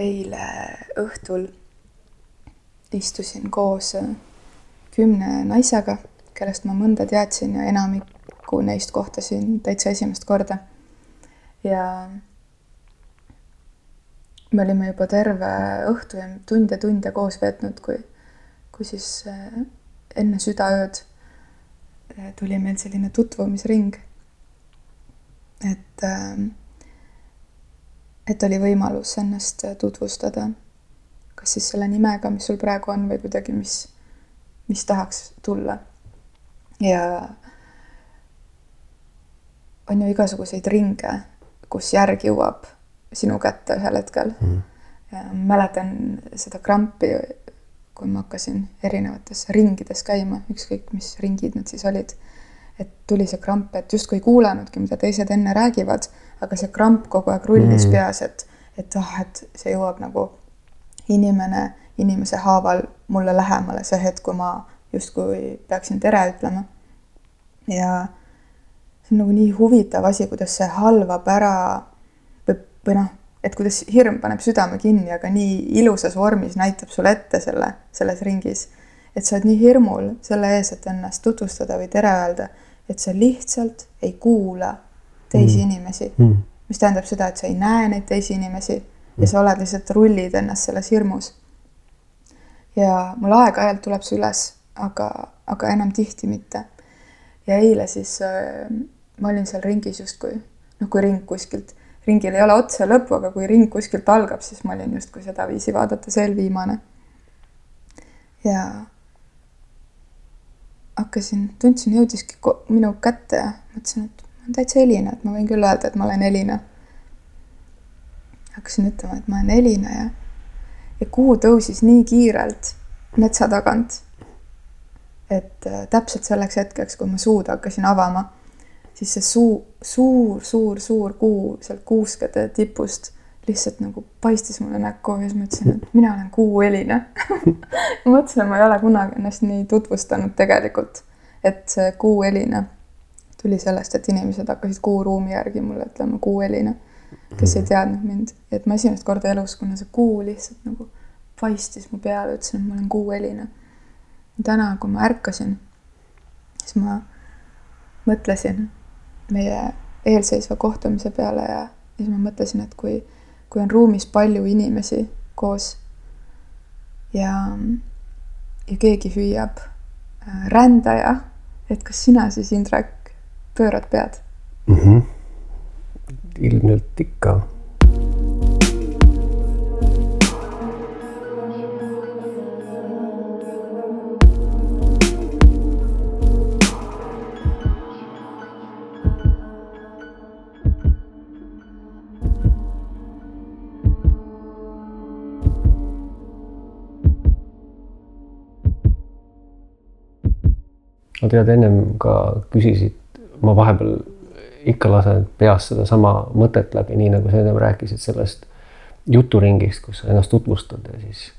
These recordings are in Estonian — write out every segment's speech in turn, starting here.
eile õhtul istusin koos äh, kümne naisega, kellest ma mõnda teadsin ja enamikku neist kohtasin täitsa esimest korda. ja me olime juba terve õhtu ja tunde-tunde koos veetnud, kui, kui siis äh, enne südaööd äh, tuli meil selline tutvumisring. et et oli võimalus ennast tutvustada kas siis selle nimega, mis sul praegu on või kuidagi, mis, mis tahaks tulla. ja on ju igasuguseid ringe, kus järg jõuab sinu kätte ühel hetkel mm.. mäletan seda krampi, kui ma hakkasin erinevates ringides käima, ükskõik mis ringid need siis olid. et tuli see kramp, et justkui ei kuulanudki, mida teised enne räägivad, aga see kramp kogu aeg rullis mm. peas, et, et ah, et see jõuab nagu inimene inimese haaval mulle lähemale see hetk, kui ma justkui peaksin tere ütlema. ja see on nagu nii huvitav asi, kuidas see halvab ära või, või noh, et kuidas hirm paneb südame kinni, aga nii ilusas vormis näitab sulle ette selle, selles ringis. et sa oled nii hirmul selle ees, et ennast tutvustada või tere öelda, et sa lihtsalt ei kuula teisi mm. inimesi mm.. mis tähendab seda, et sa ei näe neid teisi inimesi ja sa oled lihtsalt, rullid ennast selles hirmus. ja mul aeg-ajalt tuleb see üles, aga, aga enam tihti mitte. ja eile siis äh, ma olin seal ringis justkui, noh, kui ring kuskilt, ringil ei ole otsa ja lõppu, aga kui ring kuskilt algab, siis ma olin justkui sedaviisi vaadates eelviimane. ja hakkasin, tundsin, jõudiski minu kätte ja mõtlesin, et olen täitsa Elina, et ma võin küll öelda, et ma olen Elina hakkasin ütlema, et ma olen Elina ja, ja kuu tõusis nii kiirelt metsa tagant. et äh, täpselt selleks hetkeks, kui ma suud hakkasin avama, siis see suu, suur, suur, suur kuu sealt kuuskede tipust lihtsalt nagu paistis mulle näkku ja siis ma ütlesin, et mina olen Kuu Elina mõtlesin, et ma ei ole kunagi ennast nii tutvustanud tegelikult, et see Kuu Elina tuli sellest, et inimesed hakkasid kuuruumi järgi mulle ütlema Kuu Elina kes ei teadnud mind, et ma esimest korda elus, kuna see kuu lihtsalt nagu paistis mu peale, ütlesin, et ma olen kuueline. täna, kui ma ärkasin, siis ma mõtlesin meie eelseisva kohtumise peale ja siis ma mõtlesin, et kui, kui on ruumis palju inimesi koos ja, ja keegi hüüab äh, rändaja, et kas sina siis, Indrek, pöörad pead mm? -hmm ilmselt ikka. no tead, ennem ka küsisid, ma vahepeal ikka lasen peas sedasama mõtet läbi, nii nagu sa ennem rääkisid sellest juturingist, kus sa ennast tutvustad ja siis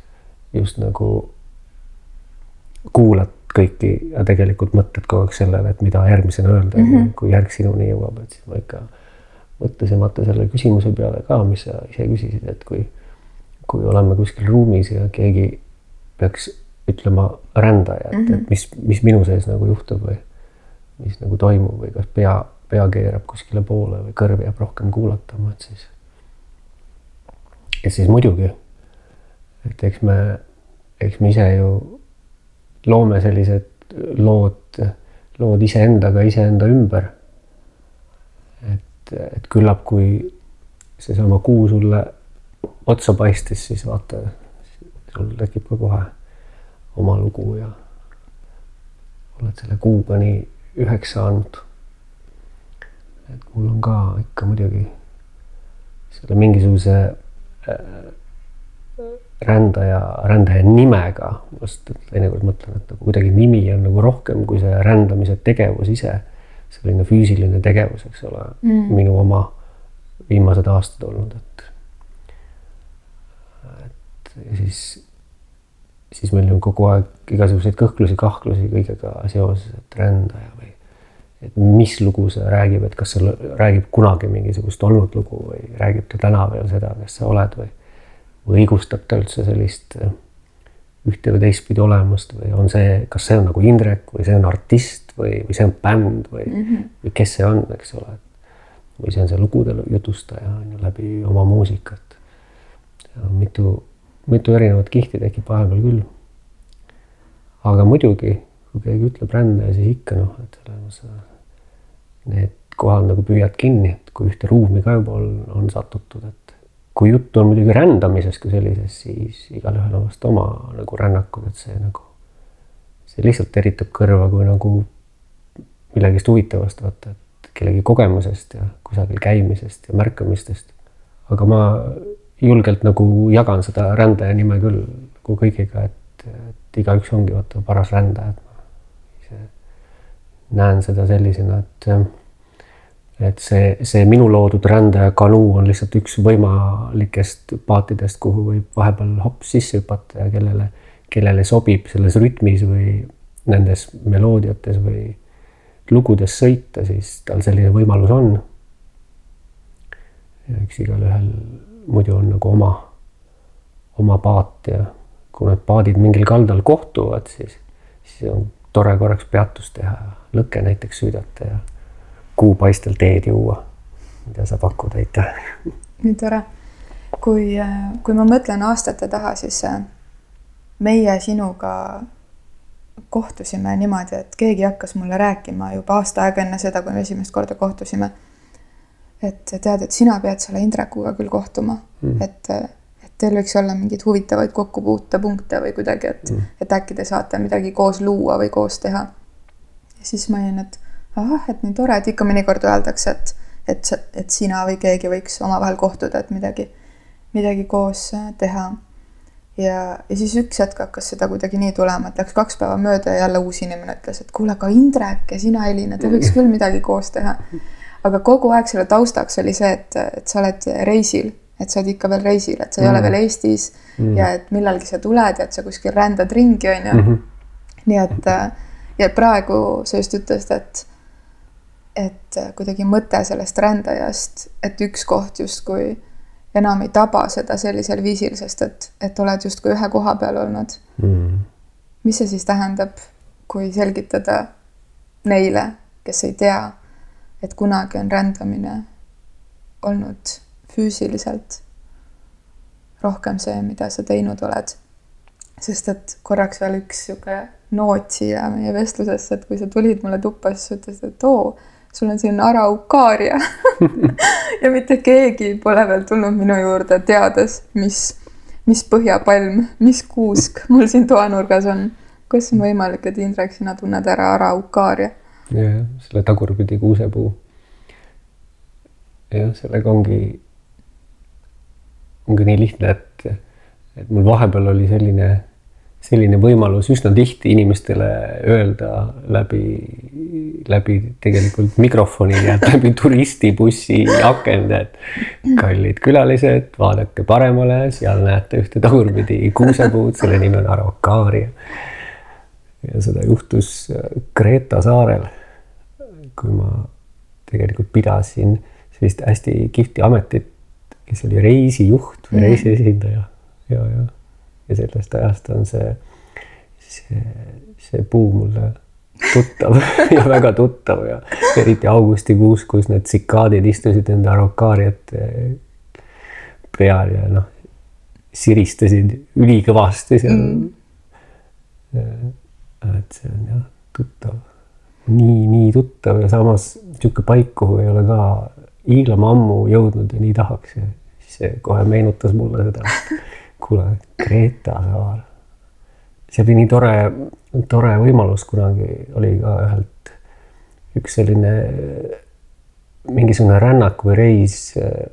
just nagu kuulad kõiki ja tegelikult mõtled kogu aeg sellele, et mida järgmisena öelda mm, -hmm. kui järg sinuni jõuab, et siis ma ikka mõtlesin vaata selle küsimuse peale ka, mis sa ise küsisid, et kui, kui oleme kuskil ruumis ja keegi peaks ütlema rändaja, et mm, -hmm. et mis, mis minu sees nagu juhtub või mis nagu toimub või kas pea pea keerab kuskile poole või kõrv jääb rohkem kuulatama, et siis. et siis muidugi, et eks me, eks me ise ju loome sellised lood, lood iseendaga, iseenda ümber. et, et küllap, kui seesama kuu sulle otsa paistis, siis vaata, sul tekib ka kohe oma lugu ja oled selle kuuga nii üheks saanud et mul on ka ikka muidugi selle mingisuguse äh, rändaja, rändaja nimega, just teinekord mõtlen, et nagu kuidagi nimi on nagu rohkem kui see rändamise tegevus ise, selline füüsiline tegevus, eks ole mm., minu oma viimased aastad olnud, et. et ja siis, siis meil on kogu aeg igasuguseid kõhklusi, kahklusi kõigega seoses, et rändaja või et mis lugu see räägib, et kas see räägib kunagi mingisugust olnud lugu või räägib ta täna veel seda, kes sa oled või, õigustab ta üldse sellist äh, ühte või teistpidi olemust või on see, kas see on nagu Indrek või see on artist või, või see on bänd või mm, -hmm. või kes see on, eks ole. või see on see lugude jutustaja on ju läbi oma muusikat. mitu, mitu erinevat kihti tekib vahepeal küll. aga muidugi, kui keegi ütleb rändaja, siis ikka noh, et selles need kohad nagu püüad kinni, et kui ühte ruumi ka juba on, on satutud, et kui juttu on muidugi rändamisest kui sellisest, siis igalühel on vast oma nagu rännakud, et see nagu, see lihtsalt teritab kõrva kui nagu millegist huvitavast vaata, et kellegi kogemusest ja kusagil käimisest ja märkamistest. aga ma julgelt nagu jagan seda rändaja nime küll nagu kõigiga, et, et igaüks ongi vaata paras rändaja, et ma ise näen seda sellisena, et et see, see minu loodud rändaja kanuu on lihtsalt üks võimalikest paatidest, kuhu võib vahepeal hops sisse hüpata ja kellele, kellele sobib selles rütmis või nendes meloodiates või lugudes sõita, siis tal selline võimalus on. eks igalühel muidu on nagu oma, oma paat ja kui need paadid mingil kaldal kohtuvad, siis, siis on tore korraks peatust teha, lõkke näiteks süüdata ja kuupaistel teed juua. mida sa pakud, aitäh. nii tore. kui, kui ma mõtlen aastate taha, siis äh, meie sinuga kohtusime niimoodi, et keegi hakkas mulle rääkima juba aasta aega enne seda, kui me esimest korda kohtusime. Et tead, et sina pead selle Indrekuga küll kohtuma mm., et, et teil võiks olla mingeid huvitavaid kokkupuutepunkte või kuidagi, et mm., et äkki te saate midagi koos luua või koos teha. ja siis ma olin, et ahah, et nii tore, et ikka mõnikord öeldakse, et, et, et sina või keegi võiks omavahel kohtuda, et midagi, midagi koos teha. ja, ja siis üks hetk hakkas seda kuidagi nii tulema, et läks kaks päeva mööda ja jälle uus inimene ütles, et kuule, aga Indrek ja sina, Elina, te võiks küll midagi koos teha. aga kogu aeg selle taustaks oli see, et, et sa oled reisil, et sa oled ikka veel reisil, et sa ei mm. ole veel Eestis mm. ja et millalgi sa tuled ja et sa kuskil rändad ringi, on ju. Mhm. nii et ja praegu sa just ütlesid, et et kuidagi mõte sellest rändajast, et üks koht justkui enam ei taba seda sellisel viisil, sest et, et oled justkui ühe koha peal olnud mm.. mis see siis tähendab, kui selgitada neile, kes ei tea, et kunagi on rändamine olnud füüsiliselt rohkem see, mida sa teinud oled. sest et korraks veel üks sihuke noot siia meie vestlusesse, et kui sa tulid mulle tuppa, siis sa ütlesid, et oo sul on siin araukaaria ja mitte keegi pole veel tulnud minu juurde teades, mis, mis põhjapalm, mis kuusk mul siin toanurgas on. kuidas on võimalik, et Indrek, sina tunned ära araukaaria? Jah, selle tagurpidi kuusepuu. jah, sellega ongi, ongi nii lihtne, et, et mul vahepeal oli selline selline võimalus üsna tihti inimestele öelda läbi, läbi tegelikult mikrofoni ja läbi turistibussi akende, et kallid külalised, vaadake paremale, seal näete ühte tagurpidi kuusepuud, selle nimi on Araucaaria. ja seda juhtus Kreeta saarel, kui ma tegelikult pidasin sellist hästi kihvti ametit, kes oli reisijuht või mhm. reisiesindaja. Ja, ja ja sellest ajast on see, see, see puu mulle tuttav ja väga tuttav ja eriti augustikuus, kus need tsikaadid istusid enda arokaariate peal ja noh, siristasid ülikõvasti seal. Mm.. et see on jah tuttav, nii, nii tuttav ja samas niisugune paik, kuhu ei ole ka hiiglama ammu jõudnud ja nii tahaks ja see kohe meenutas mulle seda kuule, Kreeta saar. see oli nii tore, tore võimalus, kunagi oli ka ühelt üks selline mingisugune rännak või reis äh,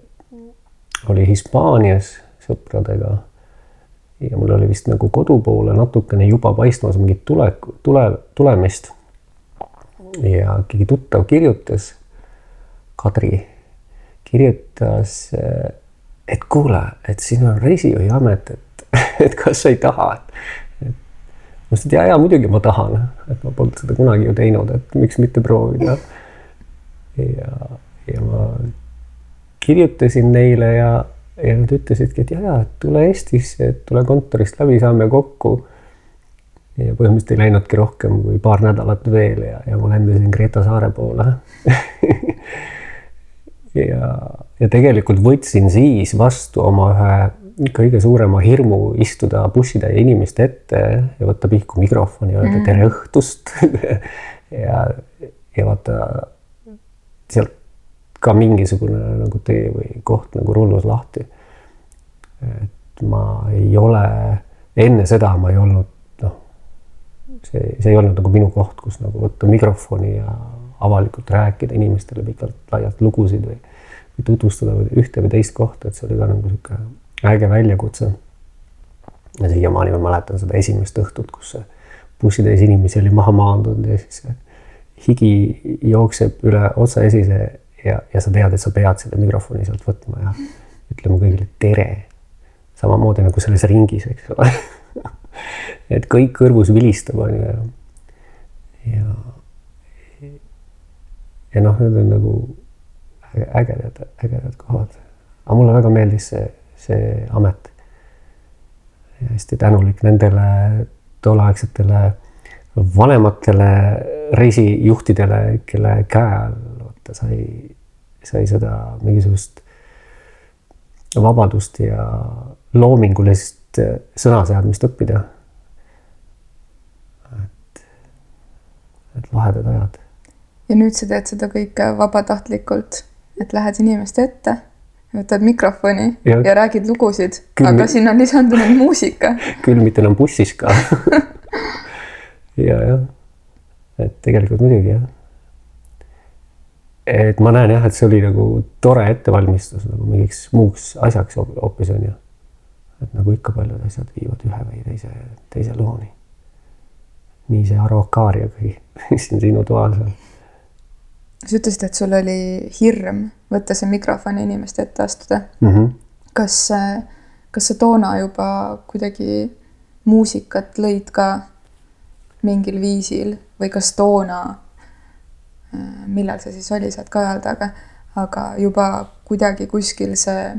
oli Hispaanias sõpradega. ja mul oli vist nagu kodu poole natukene juba paistmas mingit tule, tule, tulemist. Ja keegi tuttav kirjutas, Kadri kirjutas et kuule, et siin on reisijuhiamet, et, et kas sa ei taha, et, et ma ütlesin, et ja, ja muidugi ma tahan, et ma polnud seda kunagi ju teinud, et miks mitte proovida. ja, ja ma kirjutasin neile ja, ja nad ütlesidki, et ja, ja tule Eestisse, et tule kontorist läbi, saame kokku. Ja põhimõtteliselt ei läinudki rohkem kui paar nädalat veel ja, ja ma lendasin Greta saare poole ja, ja tegelikult võtsin siis vastu oma ühe kõige suurema hirmu istuda bussitäie inimeste ette ja võtta pihku mikrofoni ja öelda mm. tere õhtust ja, ja vaata sealt ka mingisugune nagu tee või koht nagu rullus lahti. et ma ei ole, enne seda ma ei olnud see, see ei olnud nagu minu koht, kus nagu võtta mikrofoni ja avalikult rääkida inimestele pikalt-laialt lugusid või, või tutvustada ühte või teist kohta, et see oli ka nagu sihuke äge väljakutse. ja siiamaani ma mäletan seda esimest õhtut, kus bussitäis inimesi oli maha maandunud ja siis higi jookseb üle otsa esise ja, ja sa tead, et sa pead selle mikrofoni sealt võtma ja ütlema kõigile tere. samamoodi nagu selles ringis, eks ole et kõik kõrvus vilistab, on ju, ja, ja, ja noh, need on nagu ägedad, ägedad kohad. aga mulle väga meeldis see, see amet. hästi tänulik nendele tolleaegsetele vanematele reisijuhtidele, kelle käe all vaata sai, sai seda mingisugust vabadust ja loomingulist sõnaseadmist õppida. et, et lahedad ajad. ja nüüd sa teed seda kõike vabatahtlikult, et lähed inimeste ette, võtad mikrofoni ja, ja räägid lugusid, aga sinna on lisandunud muusika. küll mitte enam bussis ka ja jah, et tegelikult muidugi jah et ma näen jah, et see oli nagu tore ettevalmistus nagu mingiks muuks asjaks hoopis on ju. Et nagu ikka paljud asjad viivad ühe või teise, teise looni. nii see Araucaariagagi siin sinu toas on. sa ütlesid, et sul oli hirm võtta see mikrofon inimeste ette astuda mm. -hmm. kas, kas sa toona juba kuidagi muusikat lõid ka mingil viisil või kas toona Äh, millal see siis oli, saad ka öelda, aga, aga juba kuidagi kuskil see,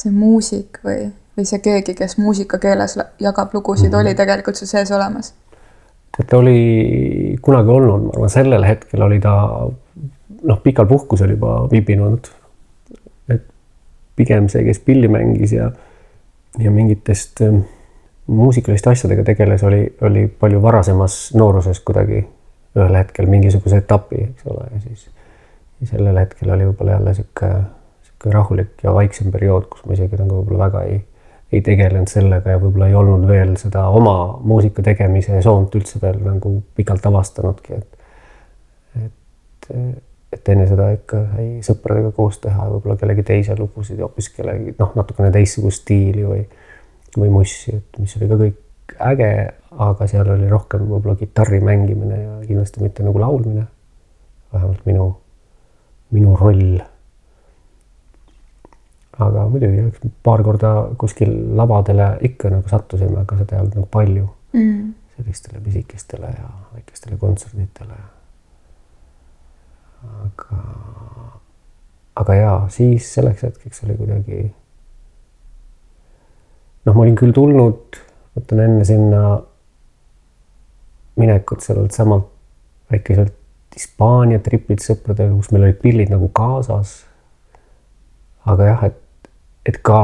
see muusik või, või see keegi, kes muusikakeeles jagab lugusid mm, -hmm. oli tegelikult sul sees olemas? ta oli kunagi olnud, ma arvan, sellel hetkel oli ta noh, pikal puhkusel juba viibinud. et pigem see, kes pilli mängis ja, ja mingitest ähm, muusikaliste asjadega tegeles, oli, oli palju varasemas nooruses kuidagi ühel hetkel mingisuguse etapi, eks ole, ja siis sellel hetkel oli võib-olla jälle sihuke, sihuke rahulik ja vaiksem periood, kus ma isegi nagu võib-olla väga ei, ei tegelenud sellega ja võib-olla ei olnud veel seda oma muusika tegemise soont üldse veel nagu pikalt avastanudki, et et, et enne seda ikka sai sõpradega koos teha võib-olla kellegi teise lugusid ja hoopis kellegi noh, natukene teistsugust stiili või, või mussi, et mis oli ka kõik äge, aga seal oli rohkem võib-olla kitarri mängimine ja kindlasti mitte nagu laulmine. vähemalt minu, minu roll. Aga muidugi paar korda kuskil lavadele ikka nagu sattusime, aga seda ei olnud nagu palju mm.. sellistele pisikestele ja väikestele kontsertidele. aga, aga jaa, siis selleks hetkeks oli kuidagi noh, ma olin küll tulnud mõtlen enne sinna minekut sellelt samalt väikeselt Hispaania tripilt sõpradega, kus meil olid pillid nagu kaasas. aga jah, et, et ka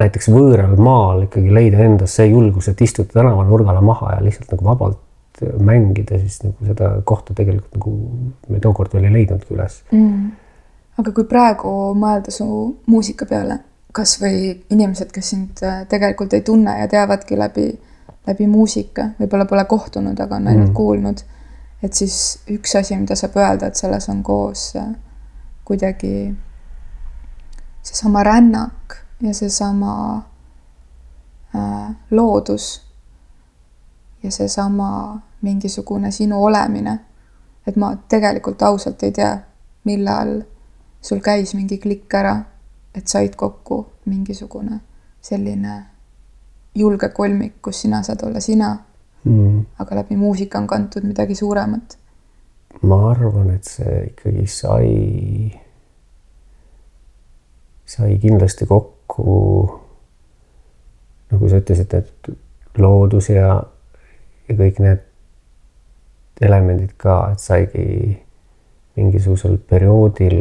näiteks võõral maal ikkagi leida endas see julgus, et istuda tänavanurgale maha ja lihtsalt nagu vabalt mängida, siis nagu seda kohta tegelikult nagu me tookord veel ei leidnudki üles mm.. aga kui praegu mõelda su muusika peale kasvõi inimesed, kes sind äh, tegelikult ei tunne ja teavadki läbi, läbi muusika, võib-olla pole kohtunud, aga on ainult mm. kuulnud. et siis üks asi, mida saab öelda, et selles on koos äh, kuidagi seesama rännak ja seesama äh, loodus ja seesama mingisugune sinu olemine. et ma tegelikult ausalt ei tea, millal sul käis mingi klikk ära et said kokku mingisugune selline julge kolmik, kus sina saad olla sina mm., aga läbi muusika on kantud midagi suuremat. ma arvan, et see ikkagi sai, sai kindlasti kokku, nagu sa ütlesid, et loodus ja, ja kõik need elemendid ka, et saigi mingisugusel perioodil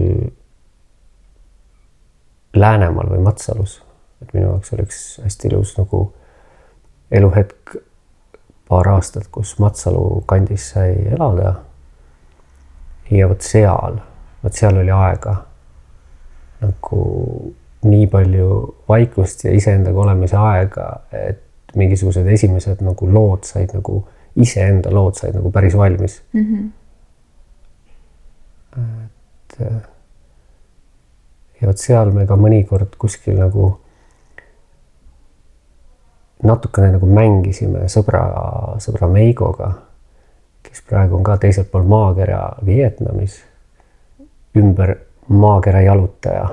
Läänemaal või Matsalus, et minu jaoks oleks hästi ilus nagu eluhetk, paar aastat, kus Matsalu kandis sai elada. ja vot seal, vot seal oli aega nagu nii palju vaikust ja iseendaga olemise aega, et mingisugused esimesed nagu lood said nagu, iseenda lood said nagu päris valmis mm. -hmm. et ja vot seal me ka mõnikord kuskil nagu natukene nagu mängisime sõbra, sõbra Meigoga, kes praegu on ka teisel pool maakera Vietnamis, ümber maakera jalutaja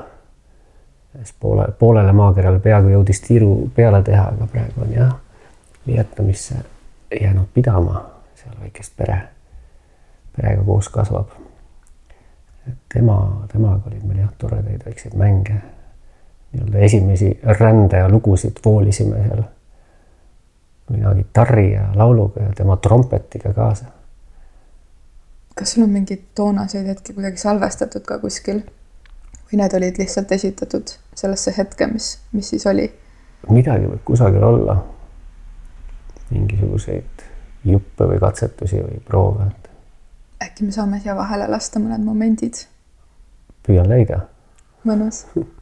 poole, poolele maakerale peaaegu jõudis tiiru peale teha, aga praegu on jah Vietnamisse jäänud pidama, seal väikest pere, perega koos kasvab. tema, temaga olid meil jah, toredaid väikseid mänge. nii-öelda esimesi rände lugusid voolisime seal. mina kitarri ja lauluga ja tema trompetiga kaasa. Kas sul on mingeid toonaseid hetki kuidagi salvestatud ka kuskil? või need olid lihtsalt esitatud sellesse hetke, mis, mis siis oli? midagi võib kusagil olla. mingisuguseid juppe või katsetusi või proove. äkki me saame siia vahele lasta mõned momendid? püüan leida. mõnus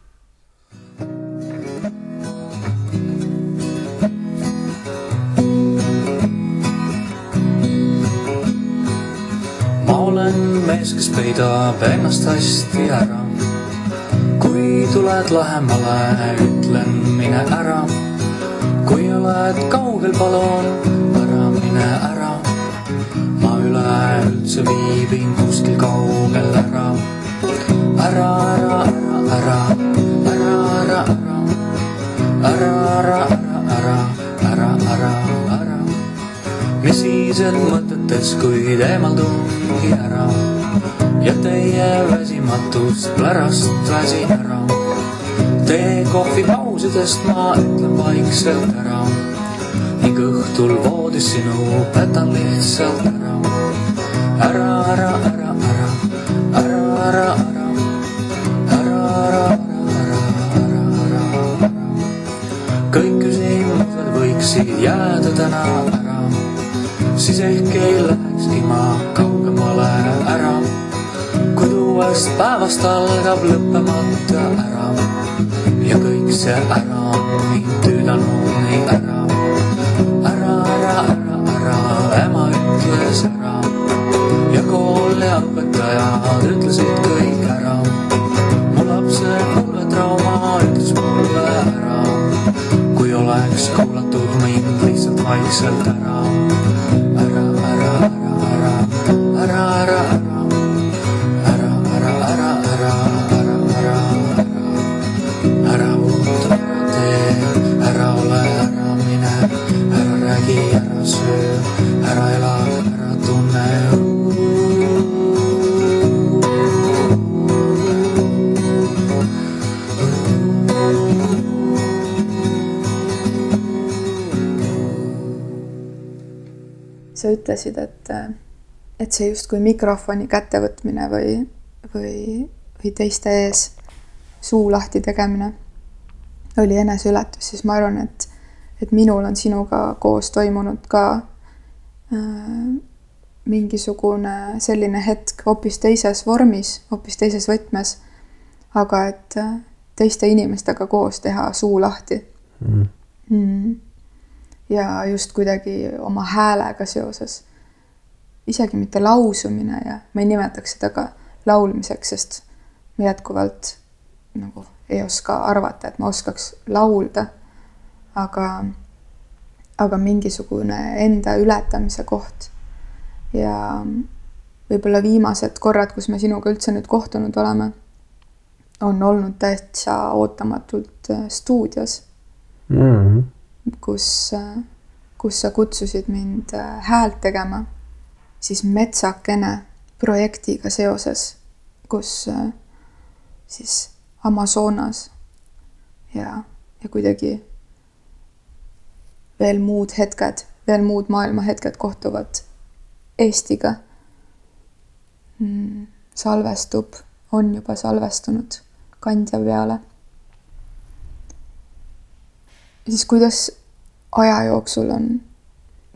mees, kes peidab ennast hästi ära kui tuled lähemale, ütlen mine ära. kui oled kaugel, palun ära mine ära. ma üleüldse viibin kuskil kaugel ära. ära, ära, ära, ära, ära, ära, ära, ära, ära, ära, ära, ära, ära. mis siis, et mõtetes, kuid eemaldungi ära ja teie väsimatust pärast väsin ära. tee kohvipausidest ma ütlen vaikselt ära ning õhtul voodis sinu petan lihtsalt ära. ära, ära, ära, ära, ära, ära, ära, ära, ära, ära, ära, ära, ära. kõik küsimused võiksid jääda täna ära, siis ehk ei lähekski ma ära uuest päevast algab lõppemata ära ja kõik see ära on mind tüüdanud nii ära. ära, ära, ära, ära, ema ütles ära ja kool ja õpetajad ütlesid kõik ära. mu lapse kuuletrauma ütles mulle ära, kui oleks kuulatud mind lihtsalt vaikselt ära, ütlesid, et, et see justkui mikrofoni kättevõtmine või, või, või teiste ees suu lahti tegemine oli eneseületus, siis ma arvan, et, et minul on sinuga koos toimunud ka äh, mingisugune selline hetk hoopis teises vormis, hoopis teises võtmes. aga et äh, teiste inimestega koos teha suu lahti mm.. Mm ja just kuidagi oma häälega seoses. isegi mitte lausumine ja ma ei nimetaks seda ka laulmiseks, sest ma jätkuvalt nagu ei oska arvata, et ma oskaks laulda. aga, aga mingisugune enda ületamise koht. ja võib-olla viimased korrad, kus me sinuga üldse nüüd kohtunud oleme, on olnud täitsa ootamatult äh, stuudios mm. -hmm kus, kus sa kutsusid mind äh, häält tegema, siis Metsakene projektiga seoses, kus äh, siis Amazonas ja, ja kuidagi veel muud hetked, veel muud maailma hetked kohtuvad Eestiga mm,. salvestub, on juba salvestunud kandja peale. Siis kuidas aja jooksul on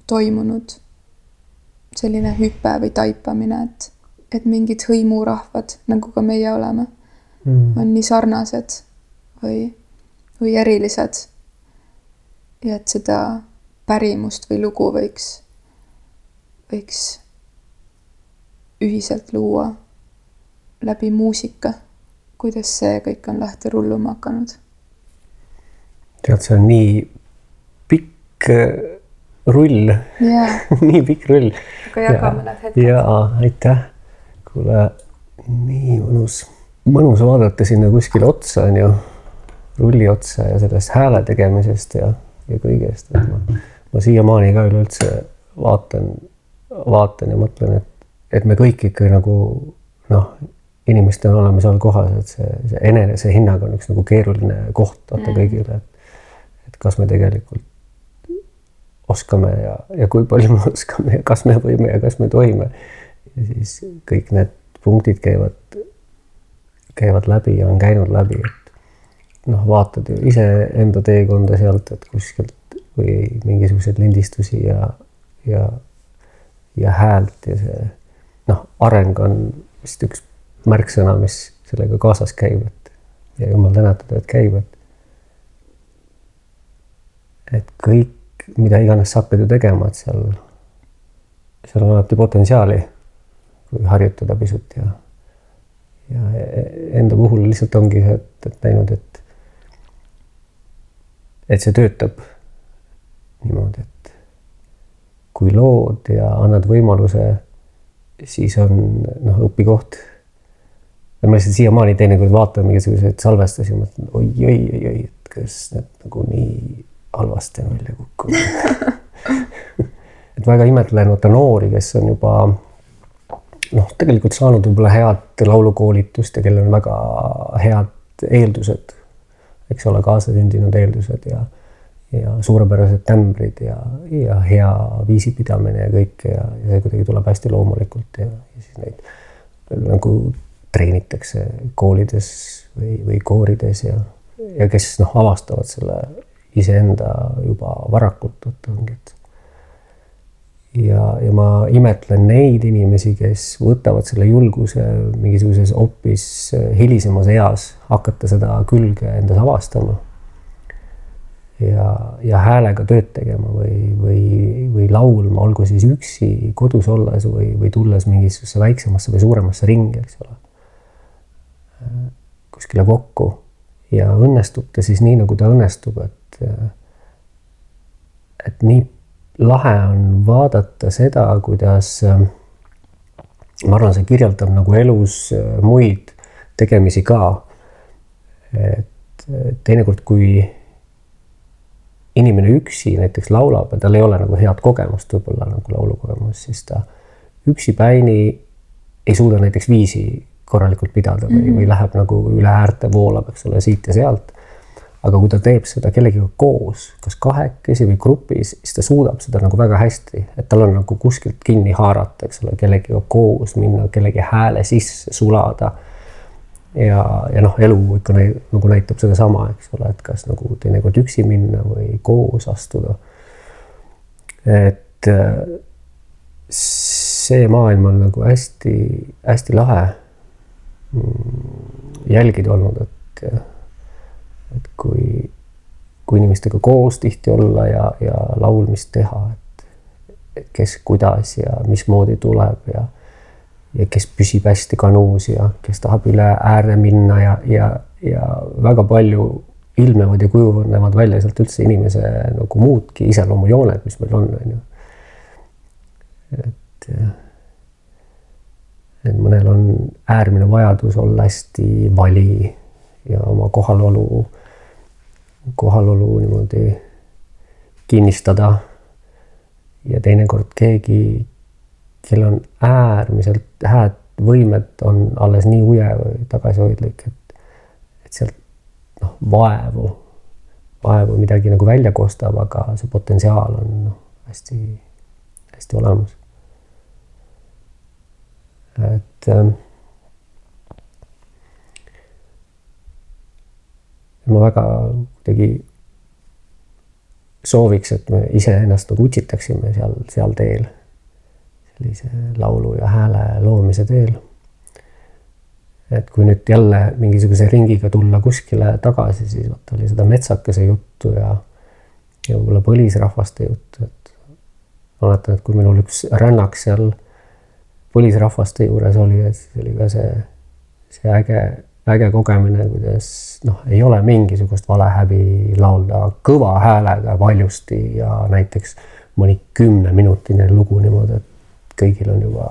toimunud selline hüpe või taipamine, et, et mingid hõimurahvad, nagu ka meie oleme mm., on nii sarnased või, või erilised. ja et seda pärimust või lugu võiks, võiks ühiselt luua läbi muusika. kuidas see kõik on lahti rulluma hakanud? Tead, see on nii pikk rull yeah. nii pikk rull. aga jagame need hetked. jaa, aitäh. kuule, nii mõnus, mõnus vaadata sinna kuskile otsa, on ju, rulli otsa ja sellest hääle tegemisest ja, ja kõigest, et ma, ma siiamaani ka üleüldse vaatan, vaatan ja mõtlen, et, et me kõik ikka nagu noh, inimestena oleme seal kohas, et see, see enesehinnang on üks nagu keeruline koht vaata mm. kõigile, et, et kas me tegelikult oskame ja, ja kui palju me oskame ja kas me võime ja kas me tohime. ja siis kõik need punktid käivad, käivad läbi ja on käinud läbi, et noh, vaatad ju iseenda teekonda sealt, et kuskilt või mingisuguseid lindistusi ja, ja, ja häält ja see noh, areng on vist üks märksõna, mis sellega kaasas käib, et ja jumal tänatud, et käib, et et kõik mida iganes sa hakkad ju tegema, et seal, seal on alati potentsiaali, kui harjutada pisut ja, ja enda puhul lihtsalt ongi see, et, et näinud, et, et see töötab niimoodi, et kui lood ja annad võimaluse, siis on noh, õpikoht. ja ma lihtsalt siiamaani teinekord vaatan mingisuguseid salvestusi, mõtlen oi-oi-oi, et kas need nagu nii halvasti on välja kukkunud. Et väga imetlen vaata noori, kes on juba noh, tegelikult saanud võib-olla head laulukoolitust ja kellel on väga head eeldused, eks ole, kaasasündinud eeldused ja ja suurepärased tämbrid ja, ja hea viisipidamine ja kõik ja, ja see kuidagi tuleb hästi loomulikult ja, ja siis neid nagu treenitakse koolides või, või koorides ja, ja kes noh, avastavad selle iseenda juba varakult, et ja, ja ma imetlen neid inimesi, kes võtavad selle julguse mingisuguses hoopis hilisemas eas hakata seda külge endas avastama. ja, ja häälega tööd tegema või, või, või laulma, olgu siis üksi kodus olles või, või tulles mingisugusesse väiksemasse või suuremasse ringi, eks ole. kuskile kokku ja õnnestub ta siis nii, nagu ta õnnestub, et et, nii lahe on vaadata seda, kuidas ma arvan, see kirjeldab nagu elus muid tegemisi ka. et teinekord, kui inimene üksi näiteks laulab ja tal ei ole nagu head kogemust, võib-olla nagu laulukogemust, siis ta üksipäini ei suuda näiteks viisi korralikult pidada või mm, -hmm. või läheb nagu üle äärte, voolab, eks ole, siit ja sealt aga kui ta teeb seda kellegiga koos, kas kahekesi või grupis, siis ta suudab seda nagu väga hästi, et tal on nagu kuskilt kinni haarata, eks ole, kellegiga koos minna, kellegi hääle sisse sulada. ja, ja noh, elu ikka näi, nagu näitab sedasama, eks ole, et kas nagu teinekord üksi minna või koos astuda. et äh, see maailm on nagu hästi-hästi lahe jälgida olnud, et et kui, kui inimestega koos tihti olla ja, ja laulmist teha, et, et kes, kuidas ja mismoodi tuleb ja ja kes püsib hästi kanuus ja kes tahab üle ääre minna ja, ja, ja väga palju ilmnevad ja kujunevad välja sealt üldse inimese nagu muudki iseloomujooned, mis meil on, on ju. et, et mõnel on äärmine vajadus olla hästi vali ja oma kohalolu kohalolu niimoodi kinnistada. ja teinekord keegi, kellel on äärmiselt hääd võimed, on alles nii uje või tagasihoidlik, et, et sealt noh, vaevu vaevu midagi nagu välja kostab, aga see potentsiaal on noh, hästi, hästi olemas. Et ähm, ma väga kuidagi sooviks, et me iseennast nagu utsitaksime seal, seal teel, sellise laulu ja hääle loomise teel. et kui nüüd jälle mingisuguse ringiga tulla kuskile tagasi, siis vot oli seda metsakese juttu ja, ja võib-olla põlisrahvaste juttu, et mäletan, et kui minul üks rännak seal põlisrahvaste juures oli, et siis oli ka see, see äge äge kogemine, kuidas noh, ei ole mingisugust valehäbi laulda kõva häälega valjusti ja näiteks mõni kümneminutine lugu niimoodi, et kõigil on juba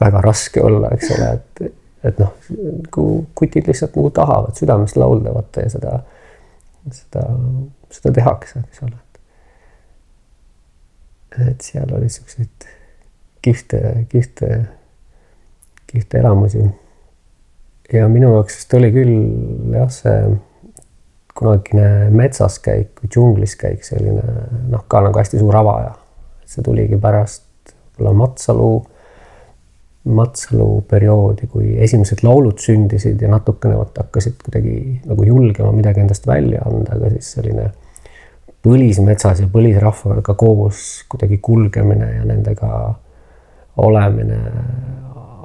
väga raske olla, eks ole, et, et noh, nagu kutid lihtsalt nagu tahavad südamest laulda, vaata ja seda, seda, seda tehakse, eks ole. et seal oli siukseid kihvte, kihvte, kihvte elamusi ja minu jaoks vist oli küll jah, see kunagine metsas käik või džunglis käik, selline noh, ka nagu hästi suur avaja. see tuligi pärast võib-olla Matsalu, Matsalu perioodi, kui esimesed laulud sündisid ja natukene vot hakkasid kuidagi nagu julgema midagi endast välja anda, aga siis selline põlismetsas ja põlisrahvaga koos kuidagi kulgemine ja nendega olemine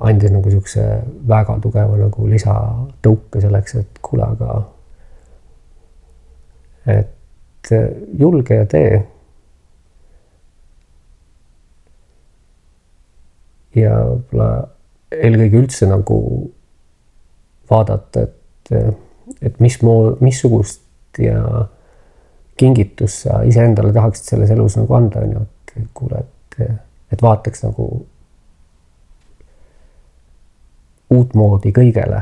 andis nagu niisuguse väga tugeva nagu lisatõuke selleks, et kuule, aga et julge ja tee. ja võib-olla eelkõige üldse nagu vaadata, et, et mis moo-, missugust ja kingitust sa iseendale tahaksid selles elus nagu anda, on ju, et kuule, et, et vaataks nagu uutmoodi kõigele.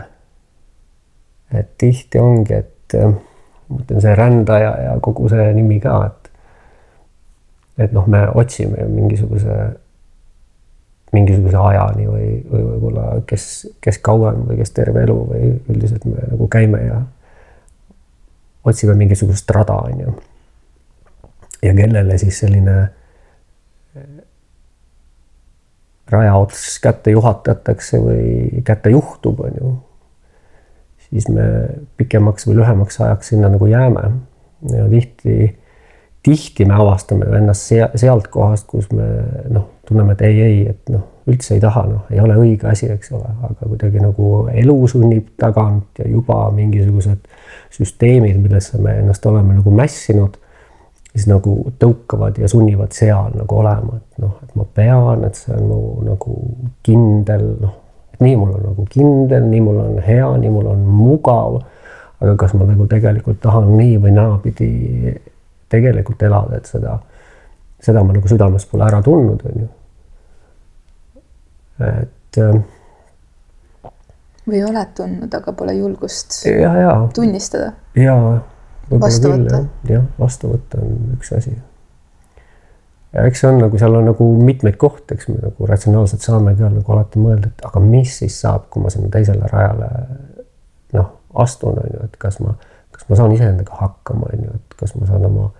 et tihti ongi, et ma ütlen, see rändaja ja kogu see nimi ka, et et noh, me otsime mingisuguse, mingisuguse ajani või, või võib-olla kes, kes kauem või kes terve elu või üldiselt me nagu käime ja otsime mingisugust rada, on ju. ja kellele siis selline raja ots kätte juhatatakse või kätte juhtub, on ju, siis me pikemaks või lühemaks ajaks sinna nagu jääme. ja tihti, tihti me avastame ennast sealt kohast, kus me noh, tunneme, et ei, ei, et noh, üldse ei taha, noh, ei ole õige asi, eks ole, aga kuidagi nagu elu sunnib tagant ja juba mingisugused süsteemid, millesse me ennast oleme nagu mässinud siis nagu tõukavad ja sunnivad seal nagu olema, et noh, et ma pean, et see on mu nagu kindel, noh, et nii mul on nagu kindel, nii mul on hea, nii mul on mugav. aga kas ma nagu tegelikult tahan nii või naapidi tegelikult elada, et seda, seda ma nagu südames pole ära tundnud, on ju. et. Ähm, või oled tundnud, aga pole julgust ja, ja. tunnistada? jaa vastu võtta. jah, vastu võtta on üks asi. ja eks see on nagu seal on nagu mitmeid kohti, eks me nagu ratsionaalselt saame ka nagu alati mõelda, et aga mis siis saab, kui ma sinna teisele rajale noh, astun, on ju, et kas ma, kas ma saan iseendaga hakkama, on ju, et kas ma saan oma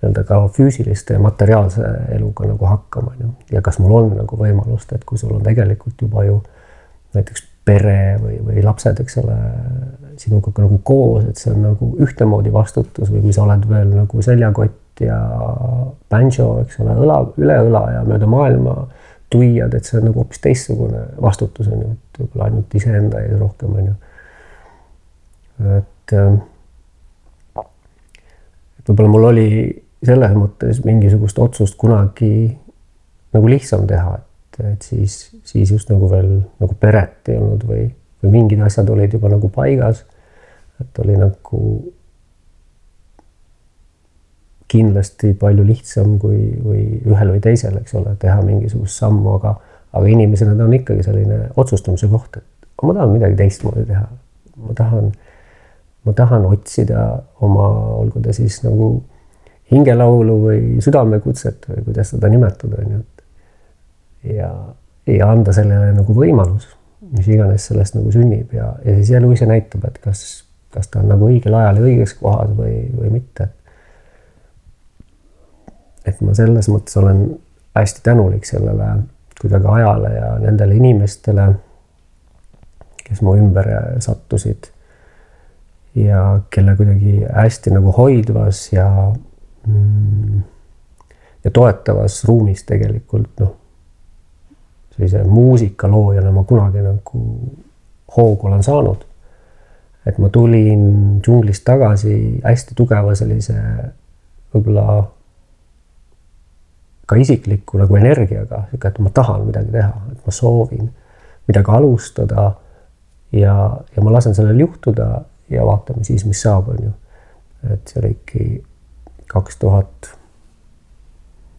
nii-öelda ka füüsiliste ja materiaalse eluga nagu hakkama, on ju, ja kas mul on nagu võimalust, et kui sul on tegelikult juba ju näiteks pere või, või lapsed, eks ole, sinuga nagu koos, et see on nagu ühtemoodi vastutus või kui sa oled veel nagu seljakott ja banjo, eks ole, õla, üle õla ja mööda maailma tuiad, et see on nagu hoopis teistsugune vastutus on ju, et võib-olla ainult iseenda ees rohkem on ju. et, ähm, et võib-olla mul oli selles mõttes mingisugust otsust kunagi nagu lihtsam teha, et et siis, siis just nagu veel nagu peret ei olnud või, või mingid asjad olid juba nagu paigas. et oli nagu kindlasti palju lihtsam kui, või ühel või teisel, eks ole, teha mingisugust sammu, aga, aga inimesena ta on ikkagi selline otsustamise koht, et ma tahan midagi teistmoodi teha. ma tahan, ma tahan otsida oma, olgu ta siis nagu hingelaulu või südamekutset või kuidas seda nimetada, on ju, et ja, ja anda sellele nagu võimalus, mis iganes sellest nagu sünnib ja, ja siis elu ise näitab, et kas, kas ta on nagu õigel ajal ja õiges kohas või, või mitte. et ma selles mõttes olen hästi tänulik sellele kuidagi ajale ja nendele inimestele, kes mu ümber sattusid ja kelle kuidagi hästi nagu hoidvas ja mm, ja toetavas ruumis tegelikult noh, sellise muusikaloojana ma kunagi nagu hoogu olen saanud. et ma tulin džunglist tagasi hästi tugeva sellise võib-olla ka isikliku nagu energiaga, sihuke, et ma tahan midagi teha, et ma soovin midagi alustada ja, ja ma lasen sellel juhtuda ja vaatame siis, mis saab, on ju. et see oligi kaks tuhat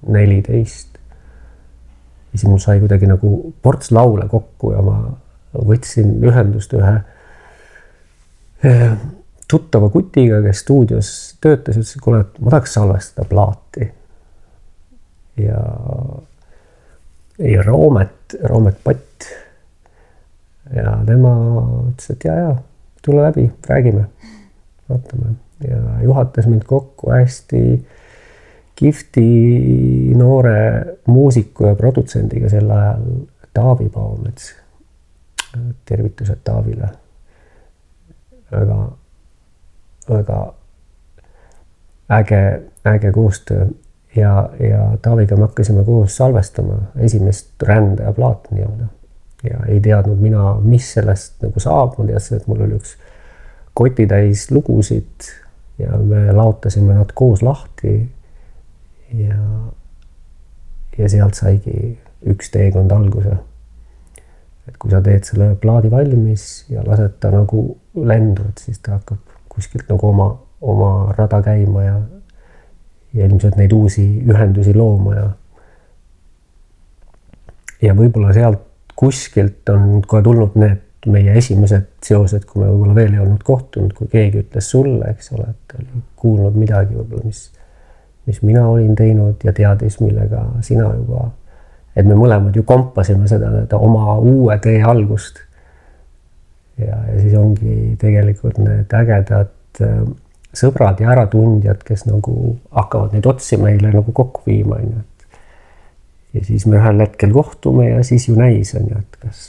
neliteist. Ja siis mul sai kuidagi nagu ports laule kokku ja ma võtsin ühendust ühe tuttava kutiga, kes stuudios töötas, ütles, et kuule, et ma tahaks salvestada plaati. ja, ja Roomet, Roomet Patt. ja tema ütles, et ja, ja tule läbi, räägime, vaatame ja juhatas mind kokku hästi kihvti noore muusiku ja produtsendiga sel ajal Taavi Paumets. tervitused Taavile. väga, väga äge, äge koostöö ja, ja Taaviga me hakkasime koos salvestama esimest rändaja plaati nii-öelda. ja ei teadnud mina, mis sellest nagu saab, ma teadsin, et mul oli üks kotitäis lugusid ja me laotasime nad koos lahti ja, ja sealt saigi üks teekond alguse. et kui sa teed selle plaadi valmis ja lased ta nagu lendu, et siis ta hakkab kuskilt nagu oma, oma rada käima ja, ja ilmselt neid uusi ühendusi looma ja ja võib-olla sealt kuskilt on kohe tulnud need meie esimesed seosed, kui me võib-olla veel ei olnud kohtunud, kui keegi ütles sulle, eks ole, et oli kuulnud midagi võib-olla, mis mis mina olin teinud ja teadis, millega sina juba, et me mõlemad ju kompasime seda oma uue tee algust. ja, ja siis ongi tegelikult need ägedad äh, sõbrad ja äratundjad, kes nagu hakkavad neid otsi meile nagu kokku viima, on ju, et. ja siis me ühel hetkel kohtume ja siis ju näis, on ju, et kas,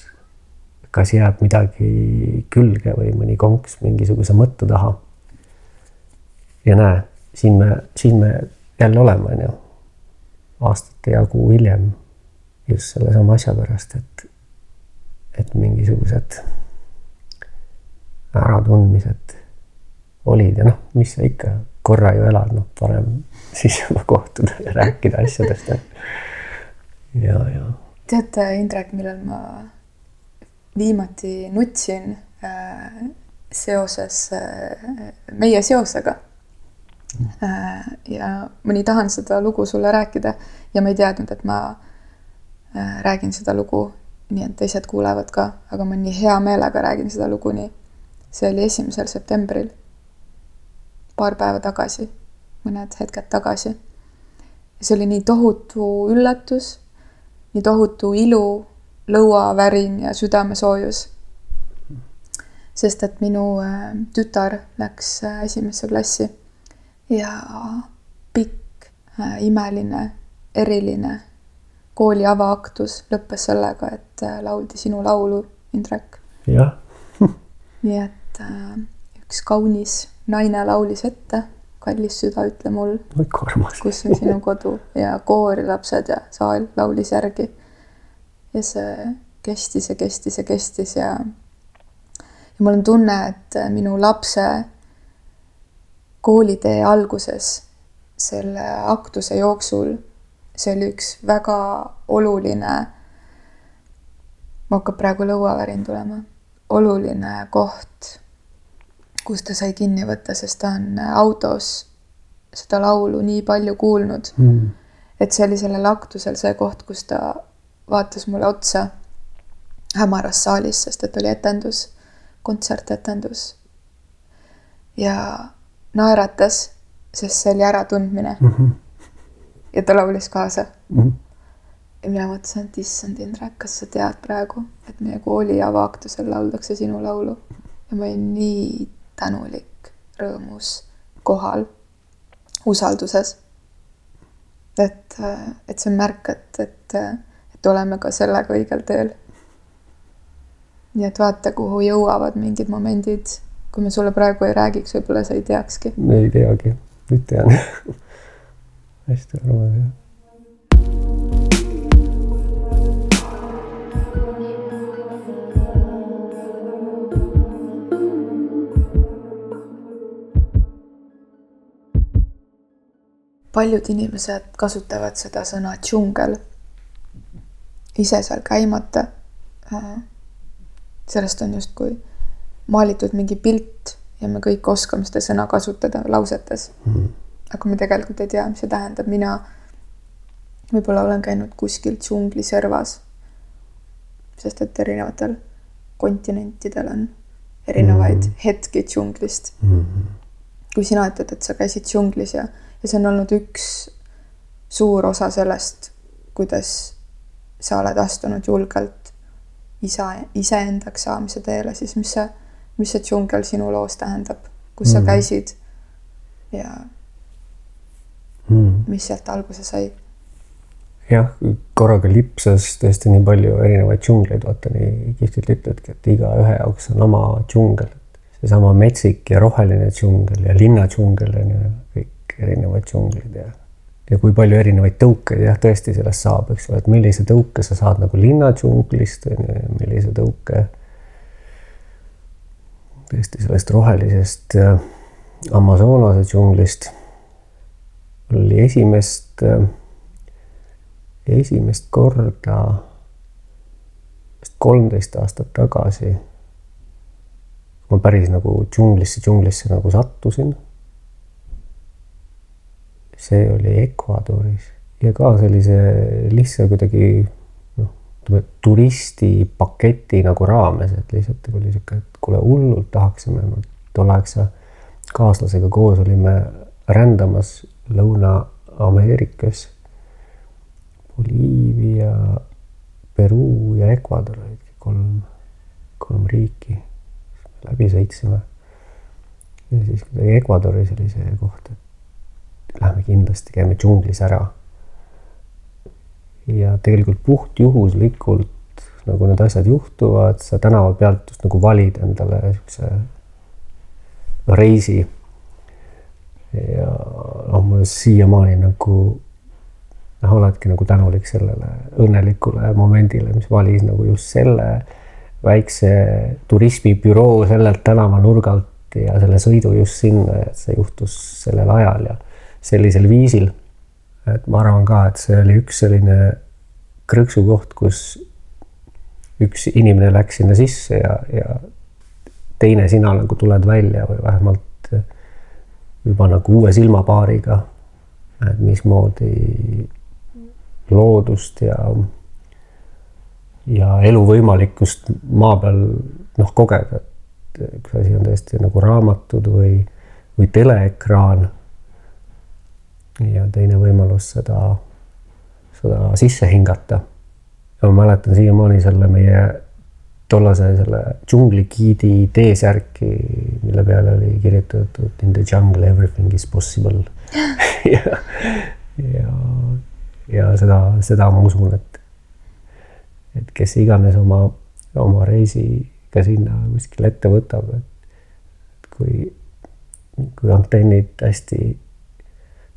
kas jääb midagi külge või mõni konks mingisuguse mõtte taha. ja näe, siin me, siin me jälle olema, on ju. aastate jagu hiljem just sellesama asja pärast, et, et mingisugused äratundmised olid ja noh, mis sa ikka korra ju elad, noh, parem siis juba kohtuda ja rääkida asjadest ja, ja, tead, Indrek, millal ma viimati nutsin äh, seoses äh, meie seosega ja ma nii tahan seda lugu sulle rääkida ja ma ei teadnud, et ma äh, räägin seda lugu nii, et teised kuulevad ka, aga ma nii hea meelega räägin seda lugu nii. see oli esimesel septembril. paar päeva tagasi, mõned hetked tagasi. see oli nii tohutu üllatus, nii tohutu ilu, lõuavärin ja südamesoojus. sest et minu äh, tütar läks esimesse klassi ja pikk äh,, imeline, eriline kooli avaaktus lõppes sellega, et äh, lauldi sinu laulu, Indrek. jah nii et äh, üks kaunis naine laulis ette, kallis süda, ütle mul, kus on sinu kodu ja koori lapsed ja saal laulis järgi. ja see kestis ja kestis ja kestis ja ja mul on tunne, et minu lapse koolitee alguses, selle aktuse jooksul, see oli üks väga oluline, mul hakkab praegu lõuavärin tulema, oluline koht, kus ta sai kinni võtta, sest ta on autos seda laulu nii palju kuulnud mm.. et see oli sellel aktusel see koht, kus ta vaatas mulle otsa hämaras saalis, sest et oli etendus, kontsertetendus. ja naeratas, sest see oli äratundmine mm. -hmm. ja ta laulis kaasa mm. -hmm. ja mina mõtlesin, et issand, Indrek, kas sa tead praegu, et meie kooli avaaktusel lauldakse sinu laulu ja ma olin nii tänulik, rõõmus, kohal, usalduses. et, et see on märk, et, et, et oleme ka sellega õigel teel. nii et vaata, kuhu jõuavad mingid momendid. Kui me sulle praegu ei räägiks, võib-olla sa ei teakski. ei teagi, nüüd tean hästi armas jah paljud inimesed kasutavad seda sõna džungel ise seal käimata. Äh, sellest on justkui maalitud mingi pilt ja me kõik oskame seda sõna kasutada lausetes mm. aga me tegelikult ei tea, mis see tähendab, mina võib-olla olen käinud kuskil džungliservas. sest et erinevatel kontinentidel on erinevaid mm hetki džunglist mm. kui sina ütled, et sa käisid džunglis ja ja see on olnud üks suur osa sellest, kuidas sa oled astunud julgelt isa, iseendaks saamise teele, siis mis see, mis see džungel sinu loos tähendab, kus mm. sa käisid ja mm. mis sealt alguse sai? jah, korraga lipsas tõesti nii palju erinevaid džungleid, vaata nii kihvtilt ütledki, et igaühe jaoks on oma džungel, seesama metsik ja roheline džungel ja linna džungel on ju kõik erinevad džunglid ja, ja kui palju erinevaid tõukeid jah, tõesti sellest saab, eks ole, et millise tõuke sa saad nagu linna džunglist, millise tõuke tõesti sellest rohelisest äh, Amazonase džunglist. Oli esimest, äh, esimest korda vist kolmteist aastat tagasi ma päris nagu džunglisse, džunglisse nagu sattusin. See oli Ecuadoris ja ka sellise lihtsa kuidagi turistipaketi nagu raames, et lihtsalt oli sihuke, et kuule, hullult tahaksime, tolleaegse kaaslasega koos olime rändamas Lõuna-Ameerikas. Boliivia, Peruu ja Ecuador olid kolm, kolm riiki, läbi sõitsime. ja siis kuidagi Ecuadoris oli see koht, et lähme kindlasti, käime džunglis ära. Ja tegelikult puhtjuhuslikult nagu need asjad juhtuvad, sa tänava pealt just nagu valid endale no, reisi. ja noh, ma siiamaani nagu noh, oledki nagu tänulik sellele õnnelikule momendile, mis valis nagu just selle väikse turismibüroo sellelt tänavanurgalt ja selle sõidu just sinna, et see juhtus sellel ajal ja sellisel viisil. Et ma arvan ka, et see oli üks selline krõksukoht, kus üks inimene läks sinna sisse ja, ja teine sina nagu tuled välja või vähemalt juba nagu uue silmapaariga. et mismoodi loodust ja, ja elu võimalikkust maa peal noh, kogeda, et üks asi on tõesti nagu raamatud või, või teleekraan ja teine võimalus seda, seda sisse hingata. ja ma mäletan siiamaani selle meie tollase selle džungligiidi T-särki, mille peale oli kirjutatud in the jungle everything is possible ja, ja, ja seda, seda ma usun, et, et kes iganes oma, oma reisi ka sinna kuskile ette võtab, et kui, kui antennid hästi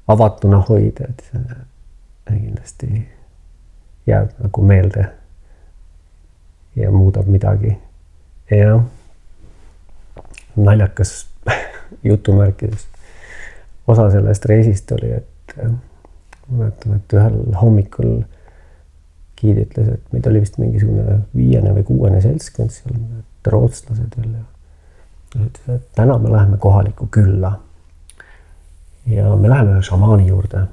avatuna hoida, et see kindlasti jääb nagu meelde ja muudab midagi. jah, naljakas jutumärkides osa sellest reisist oli, et ma mäletan, et ühel hommikul giid ütles, et meid oli vist mingisugune viiene või kuuene seltskond seal, rootslased veel ja ütles, et täna me läheme kohalikku külla ja me läheme ühe šamaani juurde.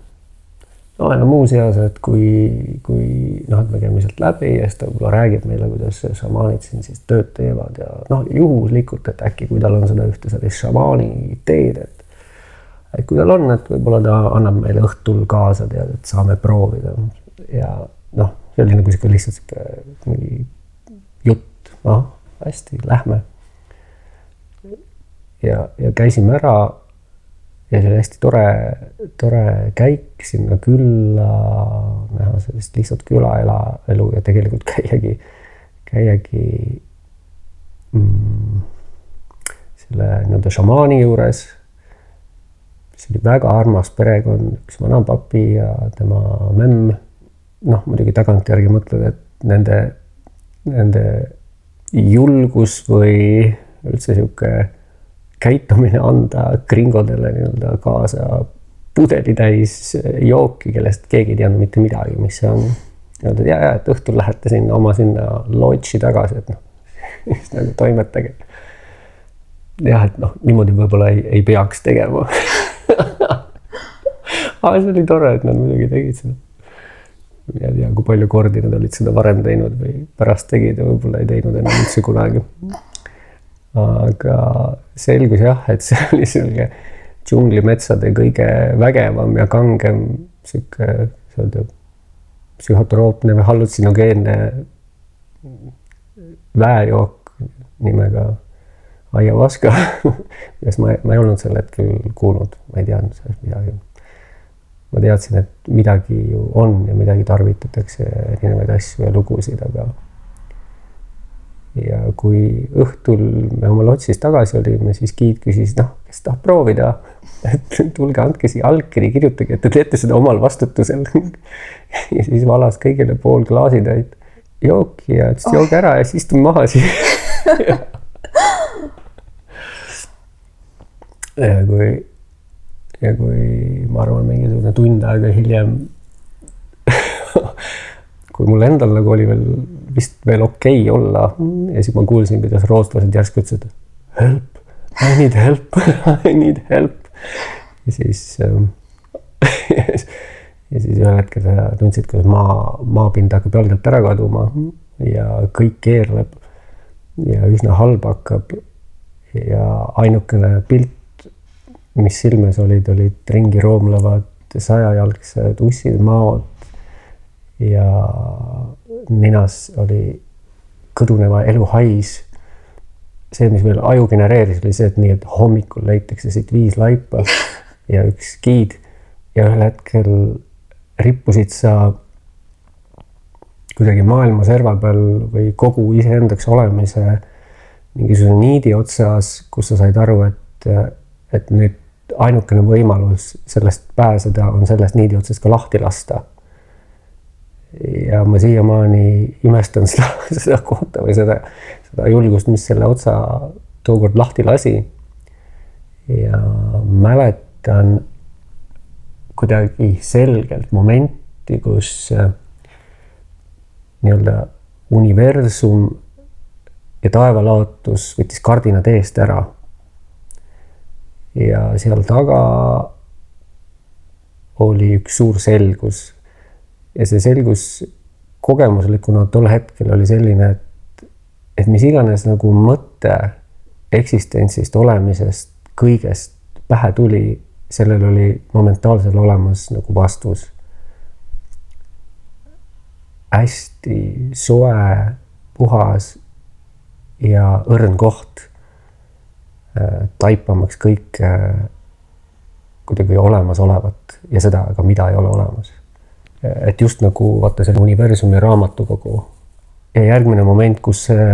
no ja muuseas, et kui, kui noh, et me käime sealt läbi ja siis ta võib-olla räägib meile, kuidas šamaanid siin siis tööd teevad ja noh, juhuslikult, et äkki kui tal on seda ühte sellist šamaani teed, et et kui tal on, et võib-olla ta annab meile õhtul kaasa, tead, et saame proovida ja noh, see oli nagu sihuke lihtsalt sihuke mingi jutt, noh hästi, lähme ja, ja käisime ära. Ja see oli hästi tore, tore käik sinna külla, näha sellist lihtsalt külaelu ja tegelikult käiagi, käiagi mm, selle nii-öelda šamaani juures see oli väga armas perekond, üks vanapapi ja tema memm. noh, muidugi tagantjärgi mõtled, et nende, nende julgus või üldse sihuke käitumine anda gringodele nii-öelda kaasa pudelitäis jooki, kellest keegi ei teadnud mitte midagi, mis see on. Öeldi, ja, ja, et õhtul lähete sinna oma sinna lodži tagasi, et noh, siis nagu toimetage. jah, et noh, niimoodi võib-olla ei, ei peaks tegema aga see oli tore, et nad muidugi tegid seda. mina ei tea, kui palju kordi nad olid seda varem teinud või pärast tegid ja võib-olla ei teinud enam üldse kunagi. Aga selgus jah, et see oli selline džunglimetsade kõige vägevam ja kangem sihuke, kuidas öelda, psühhotroopne või hallutsiogeenne väejook nimega aiavaska millest ma, ma ei olnud sel hetkel kuulnud, ma ei teadnud sellest midagi. ma teadsin, et midagi ju on ja midagi tarvitatakse, erinevaid asju ja lugusid, aga. Ja kui õhtul me oma lotsis tagasi olime, siis giid küsis, noh, kes tahab proovida, et tulge, andke siia allkiri, kirjutage, et te teete seda omal vastutusel ja siis valas kõigile pool klaasitäit jooki ja ütles oh., jooge ära ja siis istume maha siia ja kui, ja kui ma arvan, mingisugune tund aega hiljem kui mul endal nagu oli veel vist veel okei okay olla ja siis ma kuulsin, kuidas rootslased järsku ütlesid help, I need help I need help. ja siis ähm, ja siis ühel hetkel sa tundsid, kuidas maa, maapind hakkab jalgelt ära kaduma ja kõik keerleb ja üsna halb hakkab. ja ainukene pilt mis silmes olid, olid ringi roomlevad sajajalgsed ussid, maod ja ninas oli kõduneva elu hais. see, mis meil aju genereeris, oli see, et nii, et hommikul leitakse siit viis laipa ja üks giid ja ühel hetkel rippusid sa kuidagi maailma serva peal või kogu iseendaks olemise mingisuguse niidi otsas, kus sa said aru, et, et nüüd ainukene võimalus sellest pääseda on sellest niidi otsast ka lahti lasta. Ja ma siiamaani imestan seda, seda kohta või seda, seda julgust, mis selle otsa tookord lahti lasi. ja mäletan kuidagi selgelt momenti, kus äh, nii-öelda universum ja taevalaotus võttis kardinad eest ära ja seal taga oli üks suur selgus. Ja see selgus kogemuslikuna tol hetkel oli selline, et, et mis iganes nagu mõte eksistentsist, olemisest, kõigest pähe tuli, sellel oli momentaalselt olemas nagu vastus. hästi soe, puhas ja õrn koht Äh, taipamaks kõike kuidagi olemasolevat ja seda, aga mida ei ole olemas. Et just nagu vaata see universumi raamatukogu ja järgmine moment, kus see,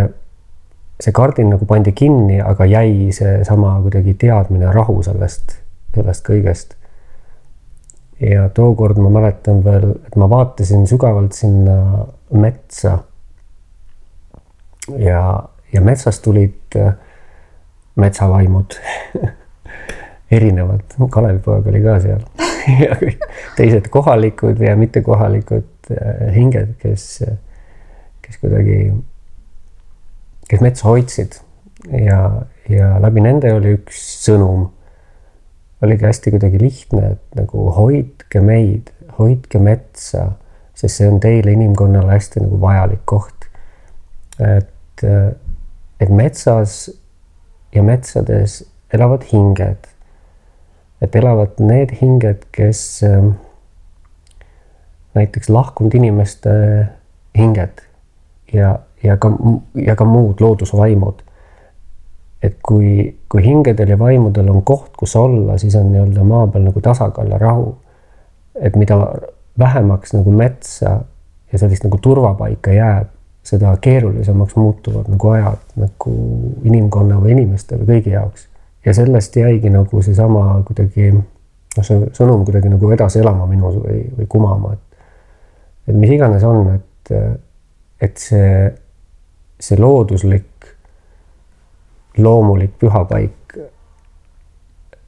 see kardin nagu pandi kinni, aga jäi seesama kuidagi teadmine, rahu sellest, sellest kõigest. ja tookord ma mäletan veel, et ma vaatasin sügavalt sinna metsa. ja, ja metsast tulid äh, metsavaimud erinevad, Kalevipoeg oli ka seal ja kõik teised kohalikud ja mittekohalikud äh, hinged, kes, kes kuidagi, kes metsa hoidsid ja, ja läbi nende oli üks sõnum. oligi hästi kuidagi lihtne, et nagu hoidke meid, hoidke metsa, sest see on teile, inimkonnale hästi nagu vajalik koht. et, et metsas ja metsades elavad hinged. Et elavad need hinged, kes ähm, näiteks lahkunud inimeste hinged ja, ja ka, ja ka muud loodusvaimud. et kui, kui hingedel ja vaimudel on koht, kus olla, siis on nii-öelda maa peal nagu tasakaal ja rahu. et mida vähemaks nagu metsa ja sellist nagu turvapaika jääb, seda keerulisemaks muutuvad nagu ajad nagu inimkonna või inimeste või kõigi jaoks. Ja sellest jäigi nagu seesama kuidagi noh, see sõnum kuidagi nagu edasi elama minus või, või kumama, et et mis iganes on, et, et see, see looduslik, loomulik pühapaik,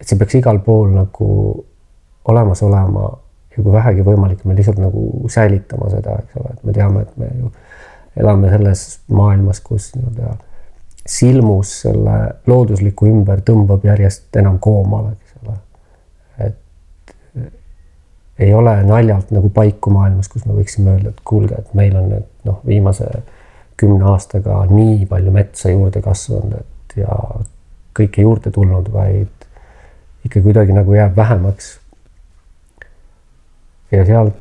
et see peaks igal pool nagu olemas olema ja kui vähegi võimalik, me lihtsalt nagu säilitama seda, eks ole, et me teame, et me ju elame selles maailmas, kus nii-öelda silmus selle loodusliku ümber tõmbab järjest enam koomale, eks ole. et ei ole naljalt nagu paiku maailmas, kus me võiksime öelda, et kuulge, et meil on nüüd noh, viimase kümne aastaga nii palju metsa juurde kasvanud, et ja kõike juurde tulnud, vaid ikka kuidagi nagu jääb vähemaks ja sealt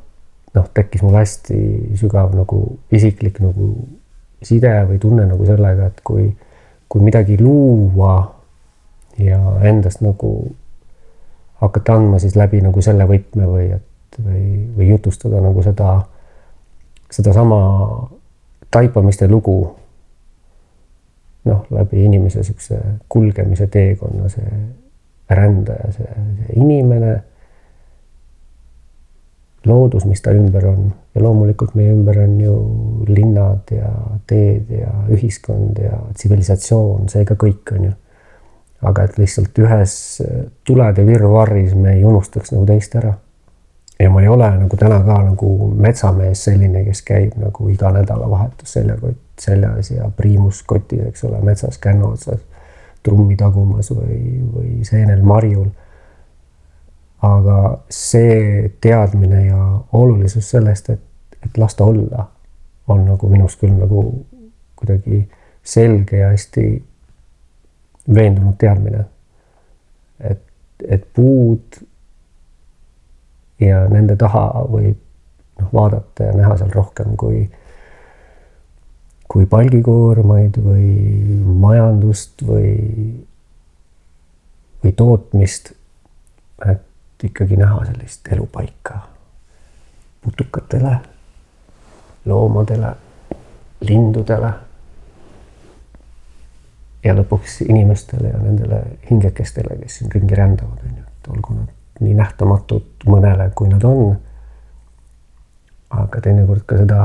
noh, tekkis mul hästi sügav nagu isiklik nagu side või tunne nagu sellega, et kui, kui midagi luua ja endast nagu hakata andma siis läbi nagu selle võtme või et või, või jutustada nagu seda, sedasama taipamiste lugu. noh, läbi inimese niisuguse kulgemise teekonna, see rändaja, see, inimene loodus, mis ta ümber on ja loomulikult meie ümber on ju linnad ja teed ja ühiskond ja tsivilisatsioon, see ka kõik on ju. aga et lihtsalt ühes tulede virvarris me ei unustaks nagu teist ära. ja ma ei ole nagu täna ka nagu metsamees selline, kes käib nagu iga nädalavahetus seljakott seljas ja priimus kotis, eks ole, metsas kännu otsas trummi tagumas või, või seenel marjul aga see teadmine ja olulisus sellest, et, et las ta olla, on nagu minus küll nagu kuidagi selge ja hästi veendunud teadmine. et, et puud ja nende taha võib noh, vaadata ja näha seal rohkem kui, kui palgikoormaid või majandust või, või tootmist. et ikkagi näha sellist elupaika putukatele, loomadele, lindudele. ja lõpuks inimestele ja nendele hingekestele, kes siin ringi rändavad, on ju, et olgu nad nii nähtamatud mõnele, kui nad on. aga teinekord ka seda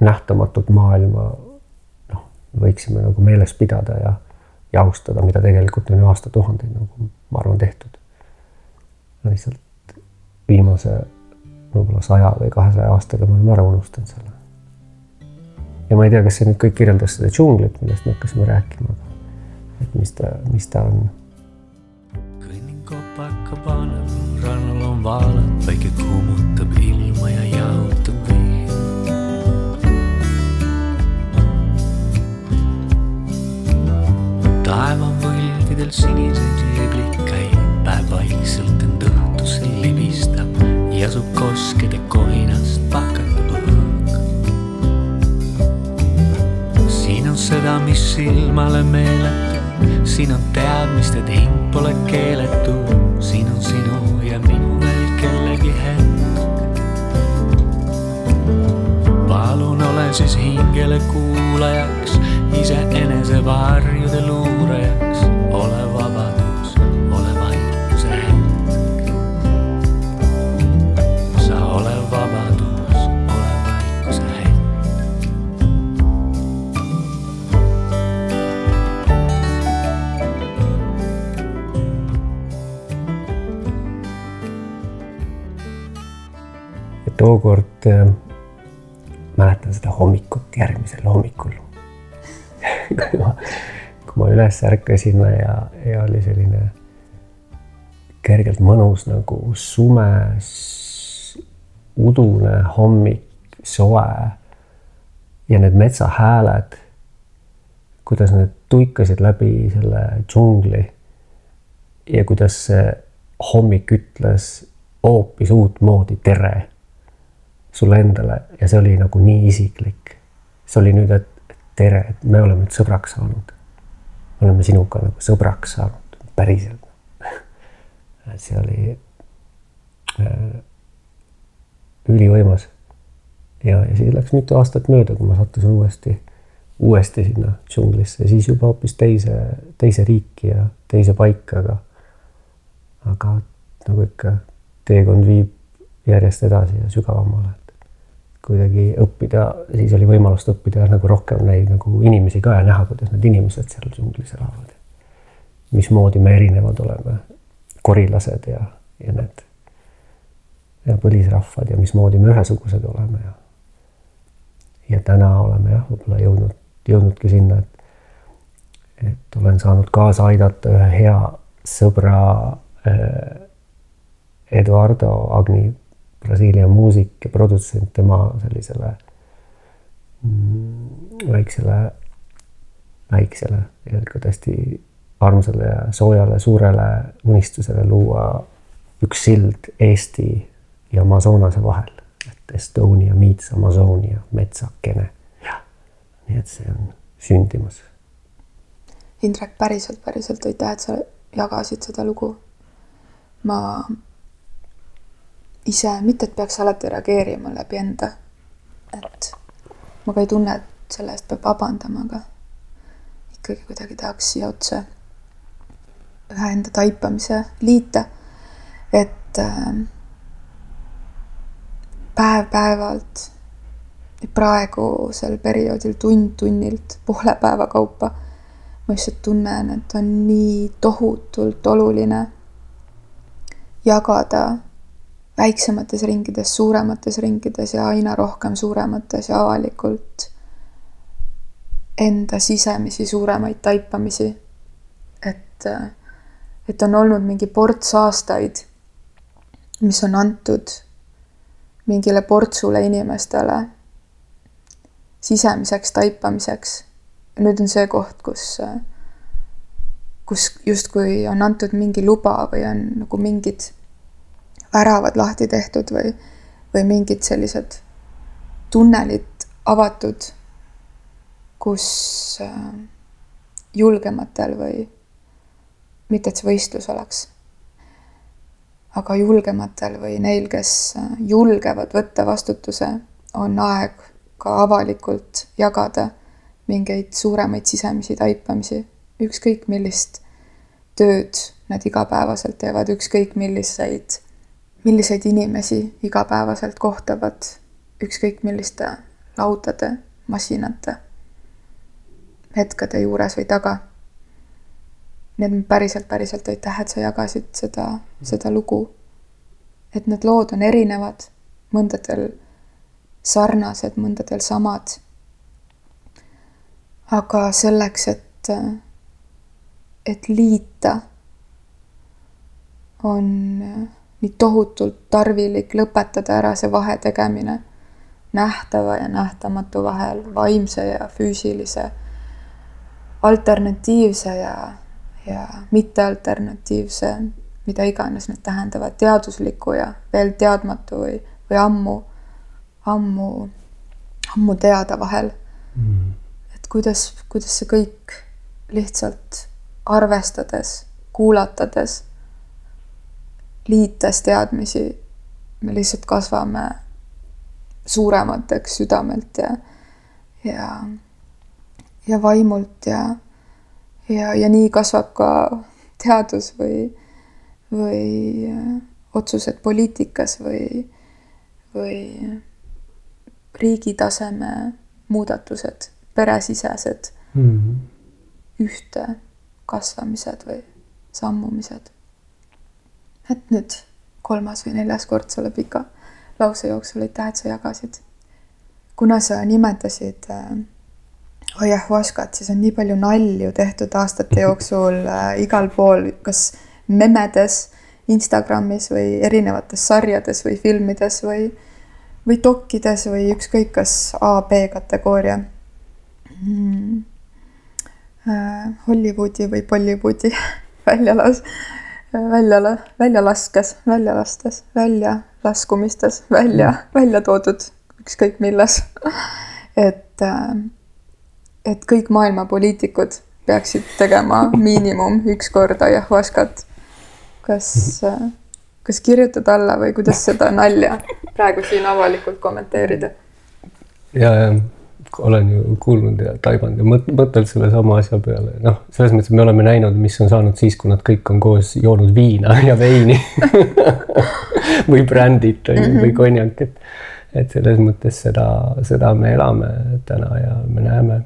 nähtamatut maailma noh, võiksime nagu meeles pidada ja, ja austada, mida tegelikult on ju aastatuhandeid nagu ma arvan tehtud lihtsalt viimase võib-olla saja või kahesaja aastaga me oleme ära unustanud selle. ja ma ei tea, kas see nüüd kõik kirjeldas seda džunglit, millest me hakkasime rääkima, et mis ta, mis ta on. kõnnin Copacabana rannal on vaalad, päike kuumutab ilma ja jahutab vihd. taeva võlvidel siniseid liblikaid, päev vaikselt end õhtusse libistab, jasub koskede kohinast pakatav õhk. siin on seda, mis silmale meeletu, siin on teadmist, et hing pole keeletu, siin on sinu ja minu veel kellegi hetk. palun ole siis hingele kuulajaks, iseenese varjude luurajaks, ole tookord äh, mäletan seda hommikut järgmisel hommikul. Kui ma, kui ma üles ärkasin ja, ja oli selline kergelt mõnus nagu sume, udune hommik, soe ja need metsahääled, kuidas need tuikasid läbi selle džungli ja kuidas see hommik ütles hoopis uutmoodi tere sulle endale ja see oli nagu nii isiklik. see oli nüüd, et tere, et me oleme nüüd sõbraks saanud. oleme sinuga nagu sõbraks saanud, päriselt. see oli äh, ülivõimas. ja, ja siis läks mitu aastat mööda, kui ma sattusin uuesti, uuesti sinna džunglisse siis juba hoopis teise, teise riiki ja teise paika, aga aga nagu ikka, teekond viib järjest edasi ja sügavamale, kuidagi õppida, siis oli võimalust õppida nagu rohkem neid nagu inimesi ka ja näha, kuidas need inimesed seal džunglis elavad. mismoodi me erinevad oleme, korilased ja, ja need ja põlisrahvad ja mismoodi me ühesugused oleme ja ja täna oleme jah, võib-olla jõudnud, jõudnudki sinna, et et olen saanud kaasa aidata ühe hea sõbra äh, Eduardo Agni Brasiilia muusik ja produtsent tema sellisele mm, väiksele, väiksele, tegelikult hästi armsale ja soojale suurele unistusele luua üks sild Eesti ja Amazonase vahel, et Estonia meets Amazonia, metsakene. nii et see on sündimas. Indrek, päriselt, päriselt aitäh, et sa jagasid seda lugu. ma ise, mitte et peaks alati reageerima läbi enda. et ma ka ei tunne, et selle eest peab vabandama, aga ikkagi kuidagi tahaks siia otsa ühe enda taipamise liita. et äh, päev-päevalt praegusel perioodil tund tunnilt poole päeva kaupa ma lihtsalt tunnen, et on nii tohutult oluline jagada väiksemates ringides, suuremates ringides ja aina rohkem suuremates ja avalikult enda sisemisi suuremaid taipamisi. et, et on olnud mingi ports aastaid, mis on antud mingile portsule inimestele sisemiseks taipamiseks. nüüd on see koht, kus, kus justkui on antud mingi luba või on nagu mingid väravad lahti tehtud või, või mingid sellised tunnelid avatud, kus äh, julgematel või mitte, et see võistlus oleks, aga julgematel või neil, kes äh, julgevad võtta vastutuse, on aeg ka avalikult jagada mingeid suuremaid sisemisi taipamisi, ükskõik millist tööd nad igapäevaselt teevad, ükskõik milliseid milliseid inimesi igapäevaselt kohtavad ükskõik milliste laudade, masinate, hetkede juures või taga. nii et päriselt, päriselt aitäh, et sa jagasid seda, seda lugu. et need lood on erinevad, mõndadel sarnased, mõndadel samad. aga selleks, et, et liita, on nii tohutult tarvilik lõpetada ära see vahe tegemine nähtava ja nähtamatu vahel, vaimse ja füüsilise, alternatiivse ja, ja mittealternatiivse, mida iganes need tähendavad, teadusliku ja veel teadmatu või, või ammu, ammu, ammu teada vahel. Mm.. et kuidas, kuidas see kõik lihtsalt arvestades, kuulatades liites teadmisi, me lihtsalt kasvame suuremateks südamelt ja, ja, ja vaimult ja, ja, ja nii kasvab ka teadus või, või otsused poliitikas või, või riigi taseme muudatused, peresisesed mm -hmm. ühte kasvamised või sammumised et nüüd kolmas või neljas kord selle pika lause jooksul, aitäh, et sa jagasid. kuna sa nimetasid äh, ayahuascat, siis on nii palju nalju tehtud aastate jooksul äh, igal pool, kas memedes, Instagramis või erinevates sarjades või filmides või, või dokkides või ükskõik kas A-B kategooria. Mm.. Äh, Hollywoodi või Bollywoodi väljalas välja, välja laskes, välja lastes, välja laskumistes, välja, mm. välja toodud ükskõik milles. et, äh, et kõik maailma poliitikud peaksid tegema miinimum üks kord ayahuascat. kas, kas kirjutada alla või kuidas seda nalja praegu siin avalikult kommenteerida? ja, ja olen ju kuulnud ja taibanud ja mõtelnud sellesama asja peale, noh, selles mõttes, et me oleme näinud, mis on saanud siis, kui nad kõik on koos joonud viina ja veini või brändit on ju, või mhm. konjak, et et selles mõttes seda, seda me elame täna ja me näeme.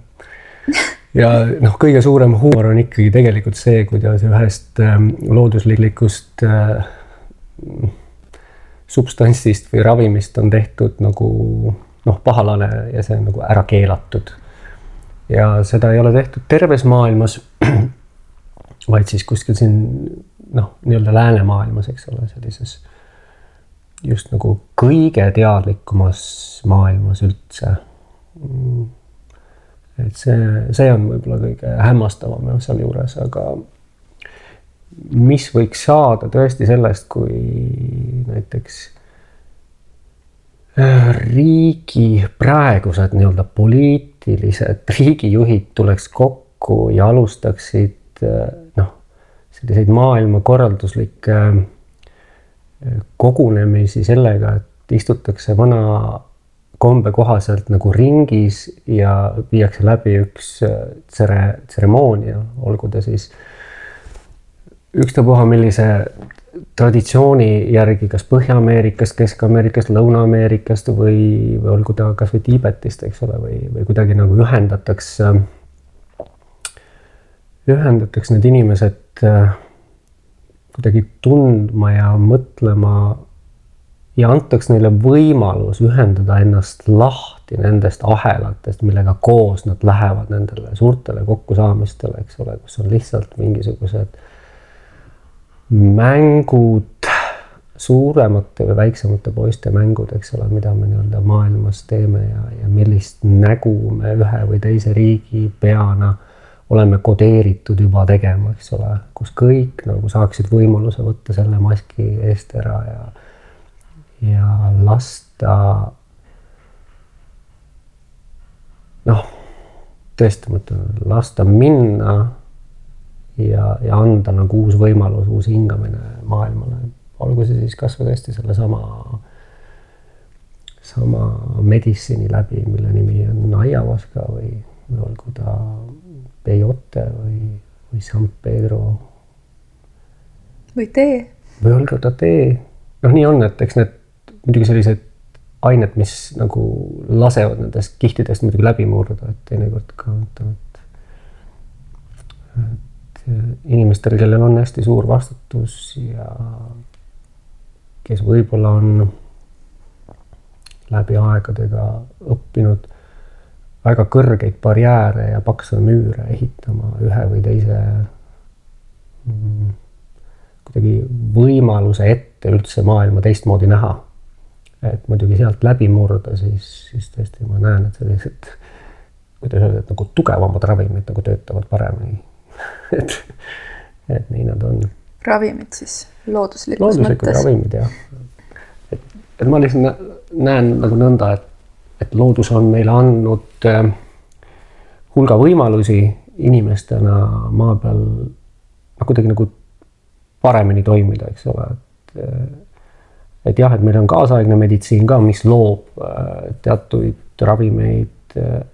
ja noh, kõige suurem huumor on ikkagi tegelikult see, kuidas ühest ähm, looduslikust äh, substantsist või ravimist on tehtud nagu noh, pahalane ja see on nagu ära keelatud. ja seda ei ole tehtud terves maailmas, vaid siis kuskil siin noh, nii-öelda läänemaailmas, eks ole, sellises just nagu kõige teadlikumas maailmas üldse. et see, see on võib-olla kõige hämmastavam sealjuures, aga mis võiks saada tõesti sellest, kui näiteks riigi praegused nii-öelda poliitilised riigijuhid tuleks kokku ja alustaksid äh, noh, selliseid maailmakorralduslikke kogunemisi sellega, et istutakse vana kombe kohaselt nagu ringis ja viiakse läbi üks äh, tsere-, tseremoonia, olgu ta siis ükstapuha millise traditsiooni järgi, kas Põhja-Ameerikast, Kesk-Ameerikast, Lõuna-Ameerikast või, või olgu ta kasvõi Tiibetist, eks ole, või, või kuidagi nagu ühendatakse, ühendatakse need inimesed äh, kuidagi tundma ja mõtlema ja antaks neile võimalus ühendada ennast lahti nendest ahelatest, millega koos nad lähevad nendele suurtele kokkusaamistele, eks ole, kus on lihtsalt mingisugused mängud, suuremate või väiksemate poiste mängud, eks ole, mida me nii-öelda maailmas teeme ja, ja millist nägu me ühe või teise riigi peana oleme kodeeritud juba tegema, eks ole, kus kõik nagu saaksid võimaluse võtta selle maski eest ära ja ja lasta noh, tõesti, ma ütlen, lasta minna ja, ja anda nagu uus võimalus, uus hingamine maailmale, olgu see siis kasvõi tõesti sellesama sama meditsiini läbi, mille nimi on ayahuasca või, või olgu ta peyote või, või San Pedro. või tee. või olgu ta tee, noh, nii on, et eks need muidugi sellised ained, mis nagu lasevad nendest kihtidest muidugi läbi murda, et teinekord ka ütleme, et inimestel, kellel on hästi suur vastutus ja kes võib-olla on läbi aegadega õppinud väga kõrgeid barjääre ja pakse müüre ehitama ühe või teise mm, kuidagi võimaluse ette üldse maailma teistmoodi näha. et muidugi sealt läbi murda, siis, siis tõesti ma näen, et sellised, kuidas öelda, et nagu tugevamad ravimid nagu töötavad paremini et, et nii nad on. ravimid siis looduslikus looduslikud mõttes? ravimid jah. et, et ma lihtsalt näen nagu nõnda, et et loodus on meile andnud äh, hulga võimalusi inimestena maa peal noh, kuidagi nagu paremini toimida, eks ole, et äh, et jah, et meil on kaasaegne meditsiin ka, mis loob äh, teatuid ravimeid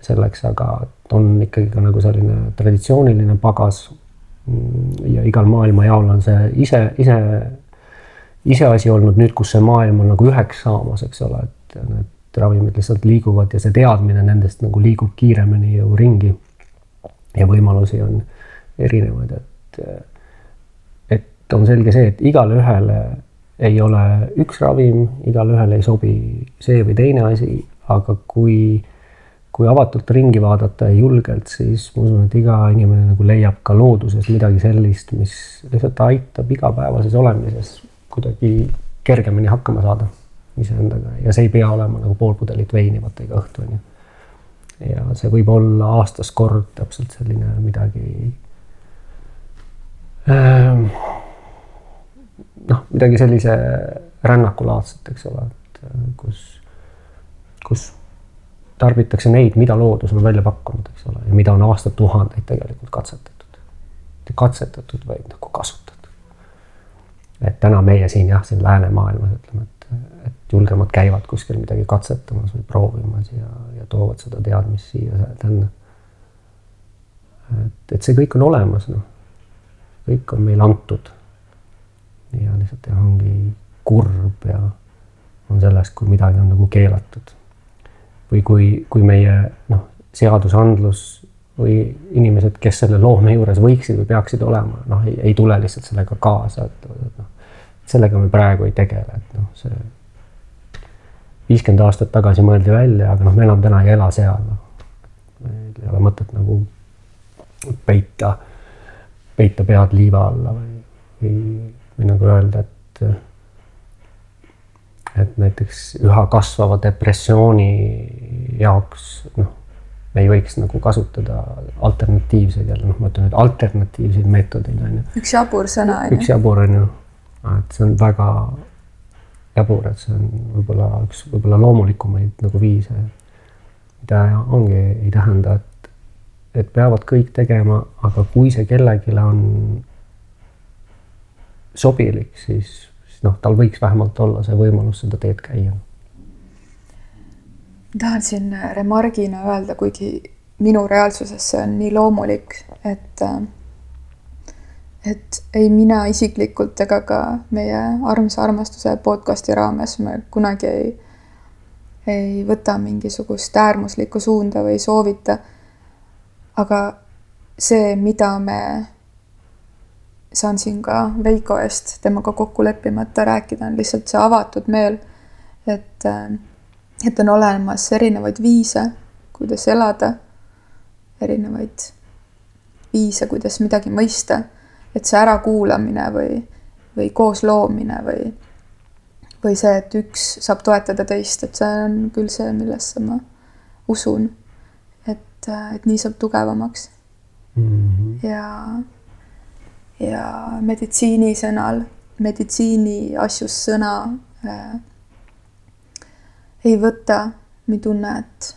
selleks, aga on ikkagi ka nagu selline traditsiooniline pagas. Ja igal maailmajaol on see ise, ise, iseasi olnud nüüd, kus see maailm on nagu üheks saamas, eks ole, et need ravimid lihtsalt liiguvad ja see teadmine nendest nagu liigub kiiremini ju ringi. ja võimalusi on erinevaid, et, et on selge see, et igale ühele ei ole üks ravim, igale ühele ei sobi see või teine asi, aga kui, kui avatult ringi vaadata ja julgelt, siis ma usun, et iga inimene nagu leiab ka looduses midagi sellist, mis lihtsalt aitab igapäevases olemises kuidagi kergemini hakkama saada iseendaga ja see ei pea olema nagu pool pudelit veini vaata iga õhtu onju. ja see võib olla aastas kord täpselt selline midagi ähm,. noh, midagi sellise rännakulaadset, eks ole, et äh, kus, kus tarbitakse neid, mida loodus on välja pakkunud, eks ole, ja mida on aastatuhandeid tegelikult katsetatud. katsetatud, vaid nagu kasutatud. et täna meie siin jah, siin läänemaailmas ütleme, et, et julgemad käivad kuskil midagi katsetamas või proovimas ja, ja toovad seda teadmist siia tänna. et, et see kõik on olemas, noh. kõik on meile antud. ja lihtsalt jah, ongi kurb ja on sellest, kui midagi on nagu keelatud. Või kui, kui meie noh, seadusandlus või inimesed, kes selle loome juures võiksid või peaksid olema, noh, ei, tule lihtsalt sellega kaasa, et, et noh, sellega me praegu ei tegele, et noh, see viiskümmend aastat tagasi mõeldi välja, aga noh, me enam täna ei ela seal no.. meil ei ole mõtet nagu peita, peita pead liiva alla või, või, või nagu öelda, et et näiteks üha kasvava depressiooni jaoks noh me ei võiks nagu kasutada alternatiivseid jälle noh, ma ütlen nüüd alternatiivseid meetodeid on ju. üks jabur sõna on ju. üks jabur on ju, et see on väga jabur, et see on võib-olla üks võib-olla loomulikumaid nagu viise, mida ongi, ei tähenda, et, et peavad kõik tegema, aga kui see kellelegi on sobilik, siis, siis noh, tal võiks vähemalt olla see võimalus seda teed käia tahan siin remargina öelda, kuigi minu reaalsuses see on nii loomulik, et et ei mina isiklikult ega ka meie armsa armastuse podcasti raames me kunagi ei, ei võta mingisugust äärmuslikku suunda või soovita. aga see, mida me, saan siin ka Veiko eest temaga kokku leppimata rääkida, on lihtsalt see avatud meel, et et on olemas erinevaid viise, kuidas elada, erinevaid viise, kuidas midagi mõista, et see ärakuulamine või, või koosloomine või, või see, et üks saab toetada teist, et see on küll see, millesse ma usun. et, et nii saab tugevamaks mm. -hmm. ja, ja meditsiinisõnal, meditsiini asjus sõna äh, ei võta, ma ei tunne, et,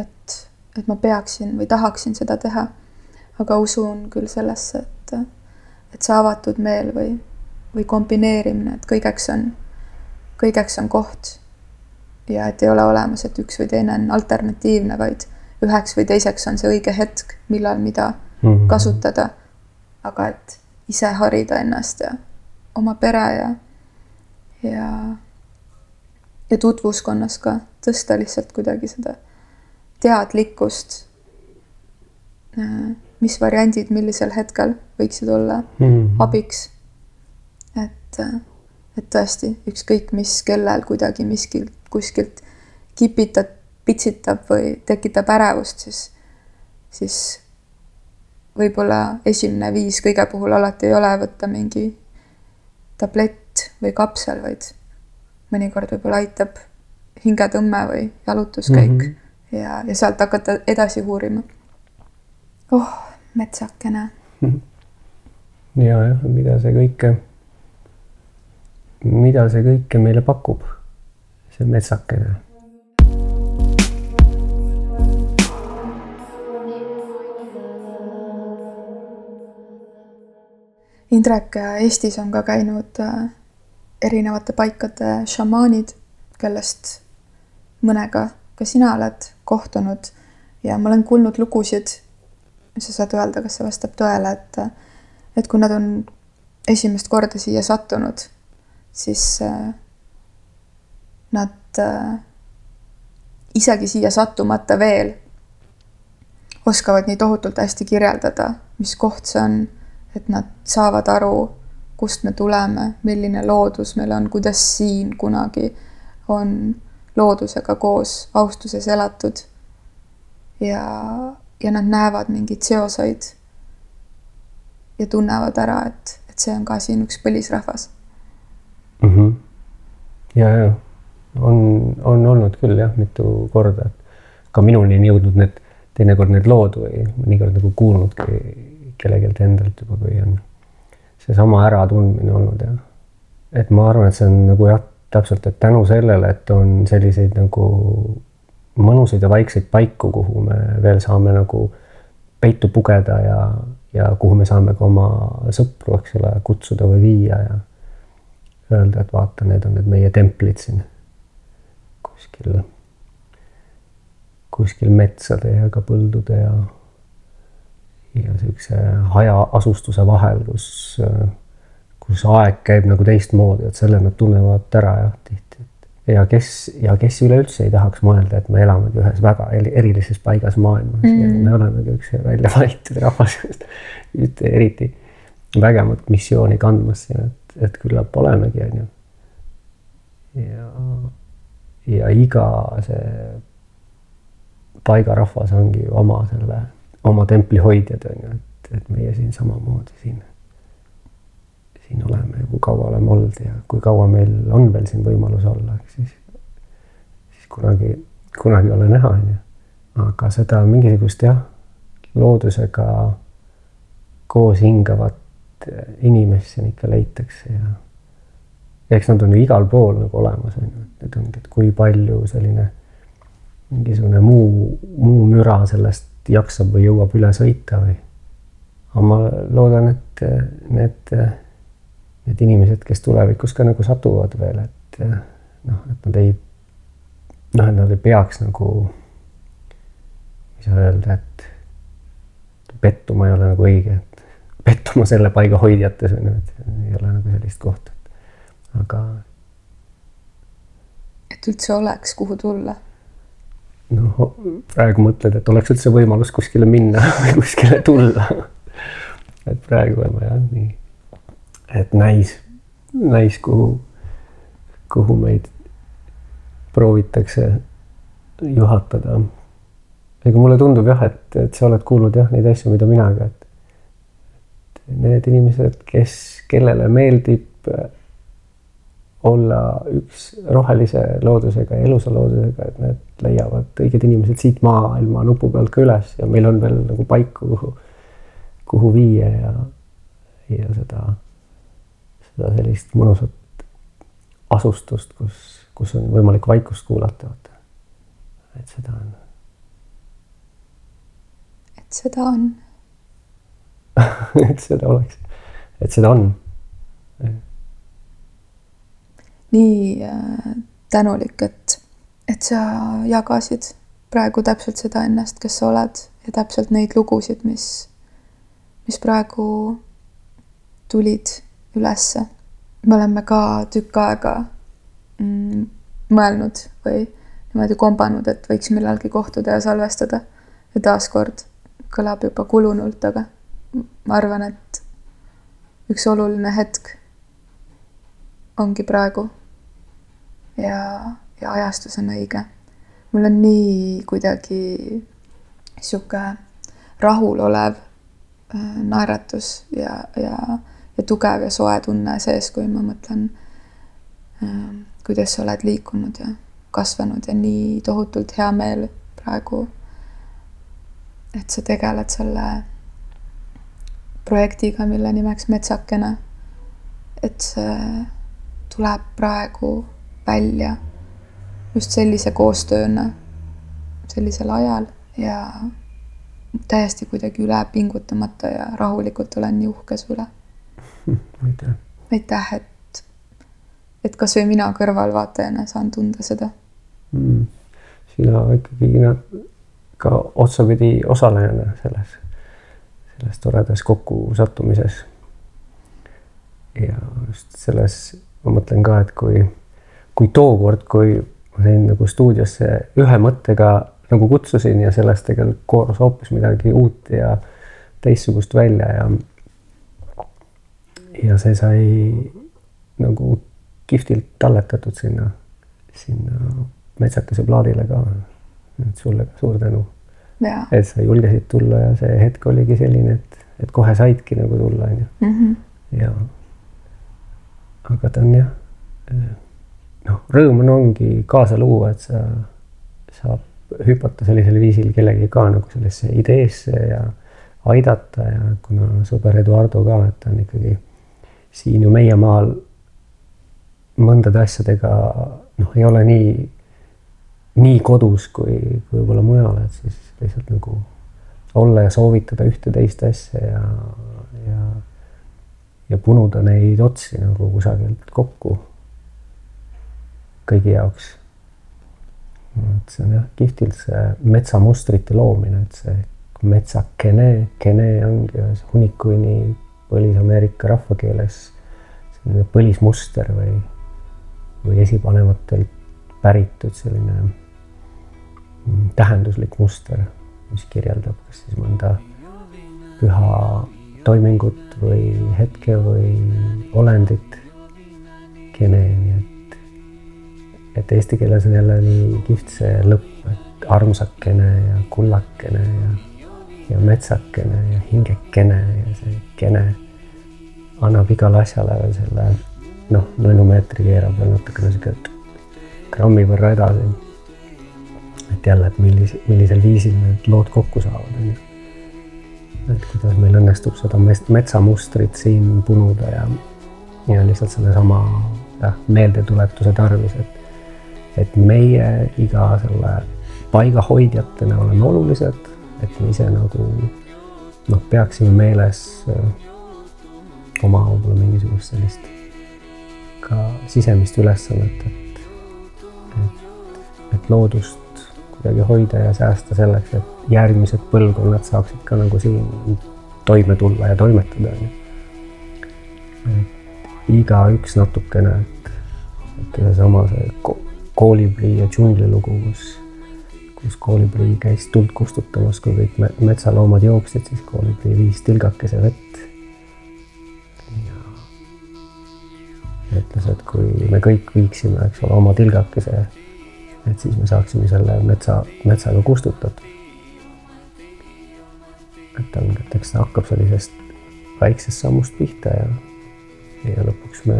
et, et ma peaksin või tahaksin seda teha. aga usun küll sellesse, et, et see avatud meel või, või kombineerimine, et kõigeks on, kõigeks on koht. ja et ei ole olemas, et üks või teine on alternatiivne, vaid üheks või teiseks on see õige hetk, millal mida mm -hmm. kasutada. aga et ise harida ennast ja oma pere ja, ja ja tutvuskonnas ka tõsta lihtsalt kuidagi seda teadlikkust. Äh, mis variandid millisel hetkel võiksid olla mm -hmm. abiks. et, äh, et tõesti ükskõik mis kellel kuidagi miskilt kuskilt kipitab, pitsitab või tekitab ärevust, siis, siis võib-olla esimene viis kõige puhul alati ei ole võtta mingi tablett või kapsel, vaid mõnikord võib-olla aitab hingetõmme või jalutuskäik mm -hmm. ja, ja sealt hakata edasi uurima. oh, metsakene ja jah, mida see kõike, mida see kõike meile pakub, see metsakene Indrek, Eestis on ka käinud äh, erinevate paikade šamaanid, kellest mõnega ka sina oled kohtunud. Ja ma olen kuulnud lugusid, sa saad öelda, kas see vastab tõele, et et kui nad on esimest korda siia sattunud, siis äh, nad äh, isegi siia sattumata veel oskavad nii tohutult hästi kirjeldada, mis koht see on, et nad saavad aru kust me tuleme, milline loodus meil on, kuidas siin kunagi on loodusega koos austuses elatud. ja, ja nad näevad mingeid seoseid. ja tunnevad ära, et, et see on ka siin üks põlisrahvas mm. -hmm. ja, ja on, on olnud küll jah, mitu korda, et ka minuni on jõudnud need teinekord need lood või mõnikord nagu kuulnudki kellelgi endalt juba, kui on seesama äratundmine olnud jah. et ma arvan, et see on nagu jah, täpselt, et tänu sellele, et on selliseid nagu mõnusaid ja vaikseid paiku, kuhu me veel saame nagu peitu pugeda ja, ja kuhu me saame ka oma sõpru, eks ole, kutsuda või viia ja öelda, et vaata, need on need meie templid siin kuskil, kuskil metsade ja ka põldude ja ja niisuguse hajaasustuse vahel, kus, kus aeg käib nagu teistmoodi, et selle nad tunnevad ära jah, tihti. ja kes ja kes üleüldse ei tahaks mõelda, et me elamegi ühes väga erilises paigas maailmas mm. ja me olemegi üks välja valitud rahvas, ühte eriti vägevat missiooni kandmas siin, et, et küllap olemegi, on ju. ja, ja iga see paigarahvas ongi oma selle oma templi hoidjad on ju, et, et meie siin samamoodi siin, siin oleme ja kui kaua oleme olnud ja kui kaua meil on veel siin võimalus olla, siis, siis kunagi, kunagi ei ole näha, on ju. aga seda mingisugust jah, loodusega koos hingavat inimest siin ikka leitakse ja eks nad on ju igal pool nagu olemas, on ju, et need ongi, et kui palju selline mingisugune muu, muu müra sellest jaksab või jõuab üle sõita või. aga ma loodan, et need, need inimesed, kes tulevikus ka nagu satuvad veel, et noh, et nad ei, noh, et nad ei peaks nagu, ei saa öelda, et pettuma ei ole nagu õige, et pettuma selle paiga hoidjates on ju, et ei ole nagu sellist kohta, et aga. et üldse oleks, kuhu tulla noh, praegu mõtled, et oleks üldse võimalus kuskile minna või kuskile tulla. et praegu oleme jah nii, et näis, näis, kuhu, kuhu meid proovitakse juhatada. ega mulle tundub jah, et, et sa oled kuulnud jah, neid asju, mida minagi, et need inimesed, kes, kellele meeldib olla üks rohelise loodusega ja elusa loodusega, et need leiavad õiged inimesed siit maailma nupu pealt ka üles ja meil on veel nagu paiku, kuhu, kuhu viia ja, ja seda, seda sellist mõnusat asustust, kus, kus on võimalik vaikust kuulata, vaata. et seda on. et seda on et seda oleks, et seda on nii äh, tänulik, et, et sa jagasid praegu täpselt seda ennast, kes sa oled ja täpselt neid lugusid, mis, mis praegu tulid ülesse. me oleme ka tükk aega mm, mõelnud või niimoodi kombanud, et võiks millalgi kohtuda ja salvestada. ja taaskord kõlab juba kulunult, aga ma arvan, et üks oluline hetk ongi praegu ja, ja ajastus on õige. mul on nii kuidagi sihuke rahulolev äh, naeratus ja, ja, ja tugev ja soe tunne sees, kui ma mõtlen, äh, kuidas sa oled liikunud ja kasvanud ja nii tohutult hea meel praegu, et sa tegeled selle projektiga, mille nimeks Metsakene. et see tuleb praegu välja just sellise koostööna sellisel ajal ja täiesti kuidagi üle pingutamata ja rahulikult olen nii uhke su üle. aitäh. aitäh, et, et kasvõi mina kõrvalvaatajana saan tunda seda mm.. sina ikkagi ka otsapidi osalejana selles, selles toredas kokkusattumises. ja just selles ma mõtlen ka, et kui kui tookord, kui ma sain nagu stuudiosse ühe mõttega nagu kutsusin ja sellest tegelikult koorus hoopis midagi uut ja teistsugust välja ja ja see sai nagu kihvtilt talletatud sinna, sinna metsakese plaadile ka. et sulle ka suur tänu. et sa julgesid tulla ja see hetk oligi selline, et, et kohe saidki nagu tulla, onju. Mhm. ja aga ta on jah noh, rõõm on, ongi kaasa luua, et sa saab hüpata sellisel viisil kellegi ka nagu sellesse ideesse ja aidata ja kuna sõber Eduardo ka, et ta on ikkagi siin ju meie maal mõndade asjadega noh, ei ole nii, nii kodus kui, kui võib-olla mujal, et siis lihtsalt nagu olla ja soovitada ühte teist asja ja, ja, ja punuda neid otsi nagu kusagilt kokku kõigi jaoks. et see on jah, kihvtilt see metsamustrite loomine, et see metsakene, kene ongi ühes hunnikuini Põlis-Ameerika rahvakeeles selline põlismuster või, või esivanematelt päritud selline mm, tähenduslik muster, mis kirjeldab kas siis mõnda püha toimingut või hetke või olendit. kene, nii et, et eesti keeles on jälle nii kihvt see lõpp, et armsakene ja kullakene ja ja metsakene ja hingekene ja see kene annab igale asjale veel selle noh, nanomeetri keerab veel natukene sihuke grammi võrra edasi. et jälle, et millise, millisel viisil need lood kokku saavad, onju. et kuidas meil õnnestub seda metsamustrit siin punuda ja, ja lihtsalt sellesama jah, meeldetuletuse tarvis, et, et meie iga selle paiga hoidjatena oleme olulised et me ise nagu noh, peaksime meeles äh, oma võib-olla mingisugust sellist ka sisemist ülesannet, et, et, et loodust kuidagi hoida ja säästa selleks, et järgmised põlvkonnad saaksid ka nagu siin toime tulla ja toimetada, onju. et igaüks natukene, et, seesama see kooliprii ja džungli lugu, kus kus kooliprii käis tuld kustutamas, kui kõik metsaloomad jooksid, siis kooliprii viis tilgakese vett. ja ütles, et kui me kõik viiksime, eks ole, oma tilgakese, et siis me saaksime selle metsa, metsaga kustutatud. et ongi, et eks ta hakkab sellisest väiksest sammust pihta ja, ja lõpuks me,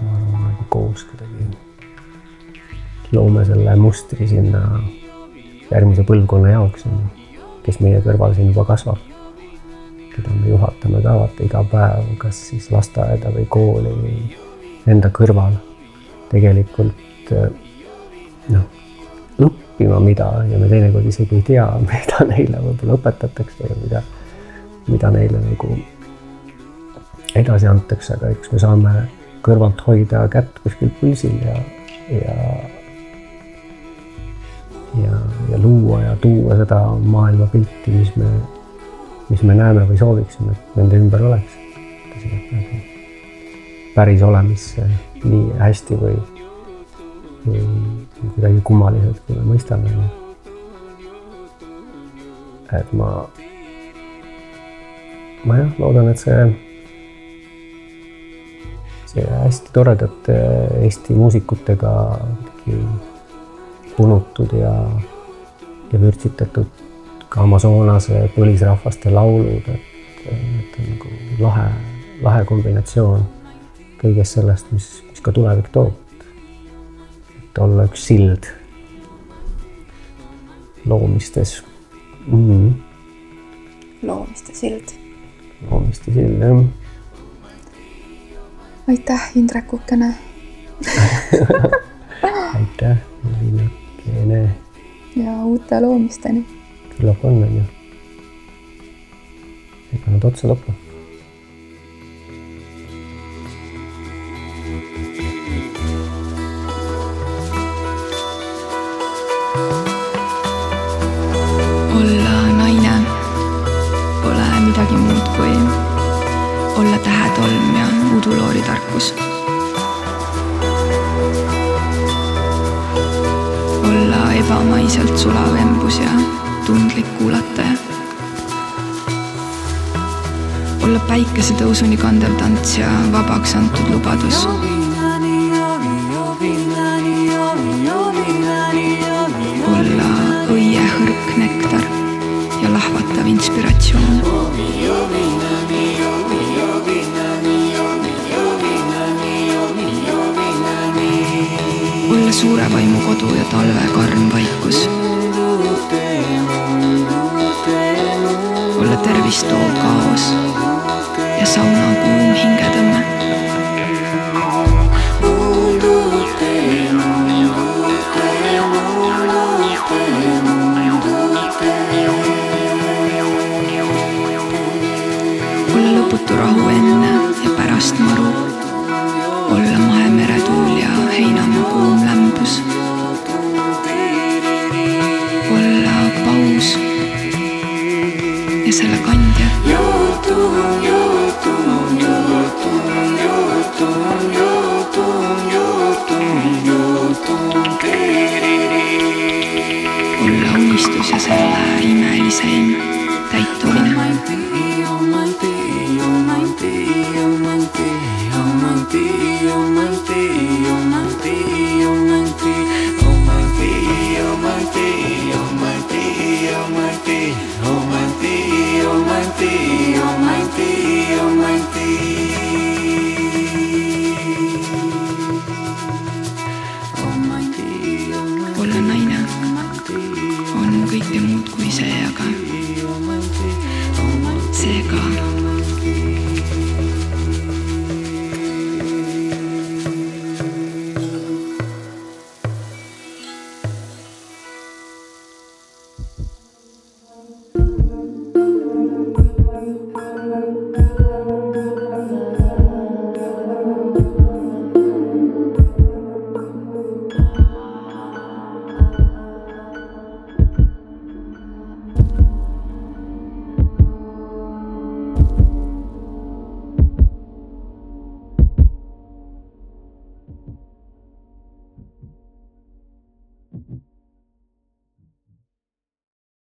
ma arvan, koos kuidagi loome selle mustri sinna järgmise põlvkonna jaoks, kes meie kõrval siin juba kasvab. keda me juhatame ka vaata iga päev, kas siis lasteaeda või kooli või enda kõrval. tegelikult noh, õppima mida ja me teinekord isegi ei tea, mida neile võib-olla õpetatakse või mida, mida neile nagu edasi antakse, aga eks me saame kõrvalt hoida kätt kuskil pulsil ja, ja ja, ja luua ja tuua seda maailmapilti, mis me, mis me näeme või sooviksime, et nende ümber oleks. Päris olemisse nii hästi või, või kuidagi kummaliselt, kui me mõistame. et ma, ma jah, loodan, et see, see hästi toredate Eesti muusikutega kuidagi punutud ja, ja vürtsitatud ka Amazonase põlisrahvaste laulud, et, et on nagu lahe, lahe kombinatsioon kõigest sellest, mis, mis ka tulevik toob. et olla üks sild loomistes mm. -hmm. loomiste sild. loomiste sild, jah. aitäh, Indrek Kukene aitäh, Liina Keene. ja uute loomisteni. küllap on, on ju. ega nad otsa lõppe olla naine pole midagi muud kui olla tähetolm ja uduloori tarkus ebamaiselt sulav embus ja tundlik kuulataja. olla päikesetõusuni kandev tants ja vabaks antud lubadus. olla õie hõrk nektar ja lahvatav inspiratsioon. Olla suure vaimu kodu ja talve karm vaikus. olla tervist toov kaos ja sauna kuum hingetõmme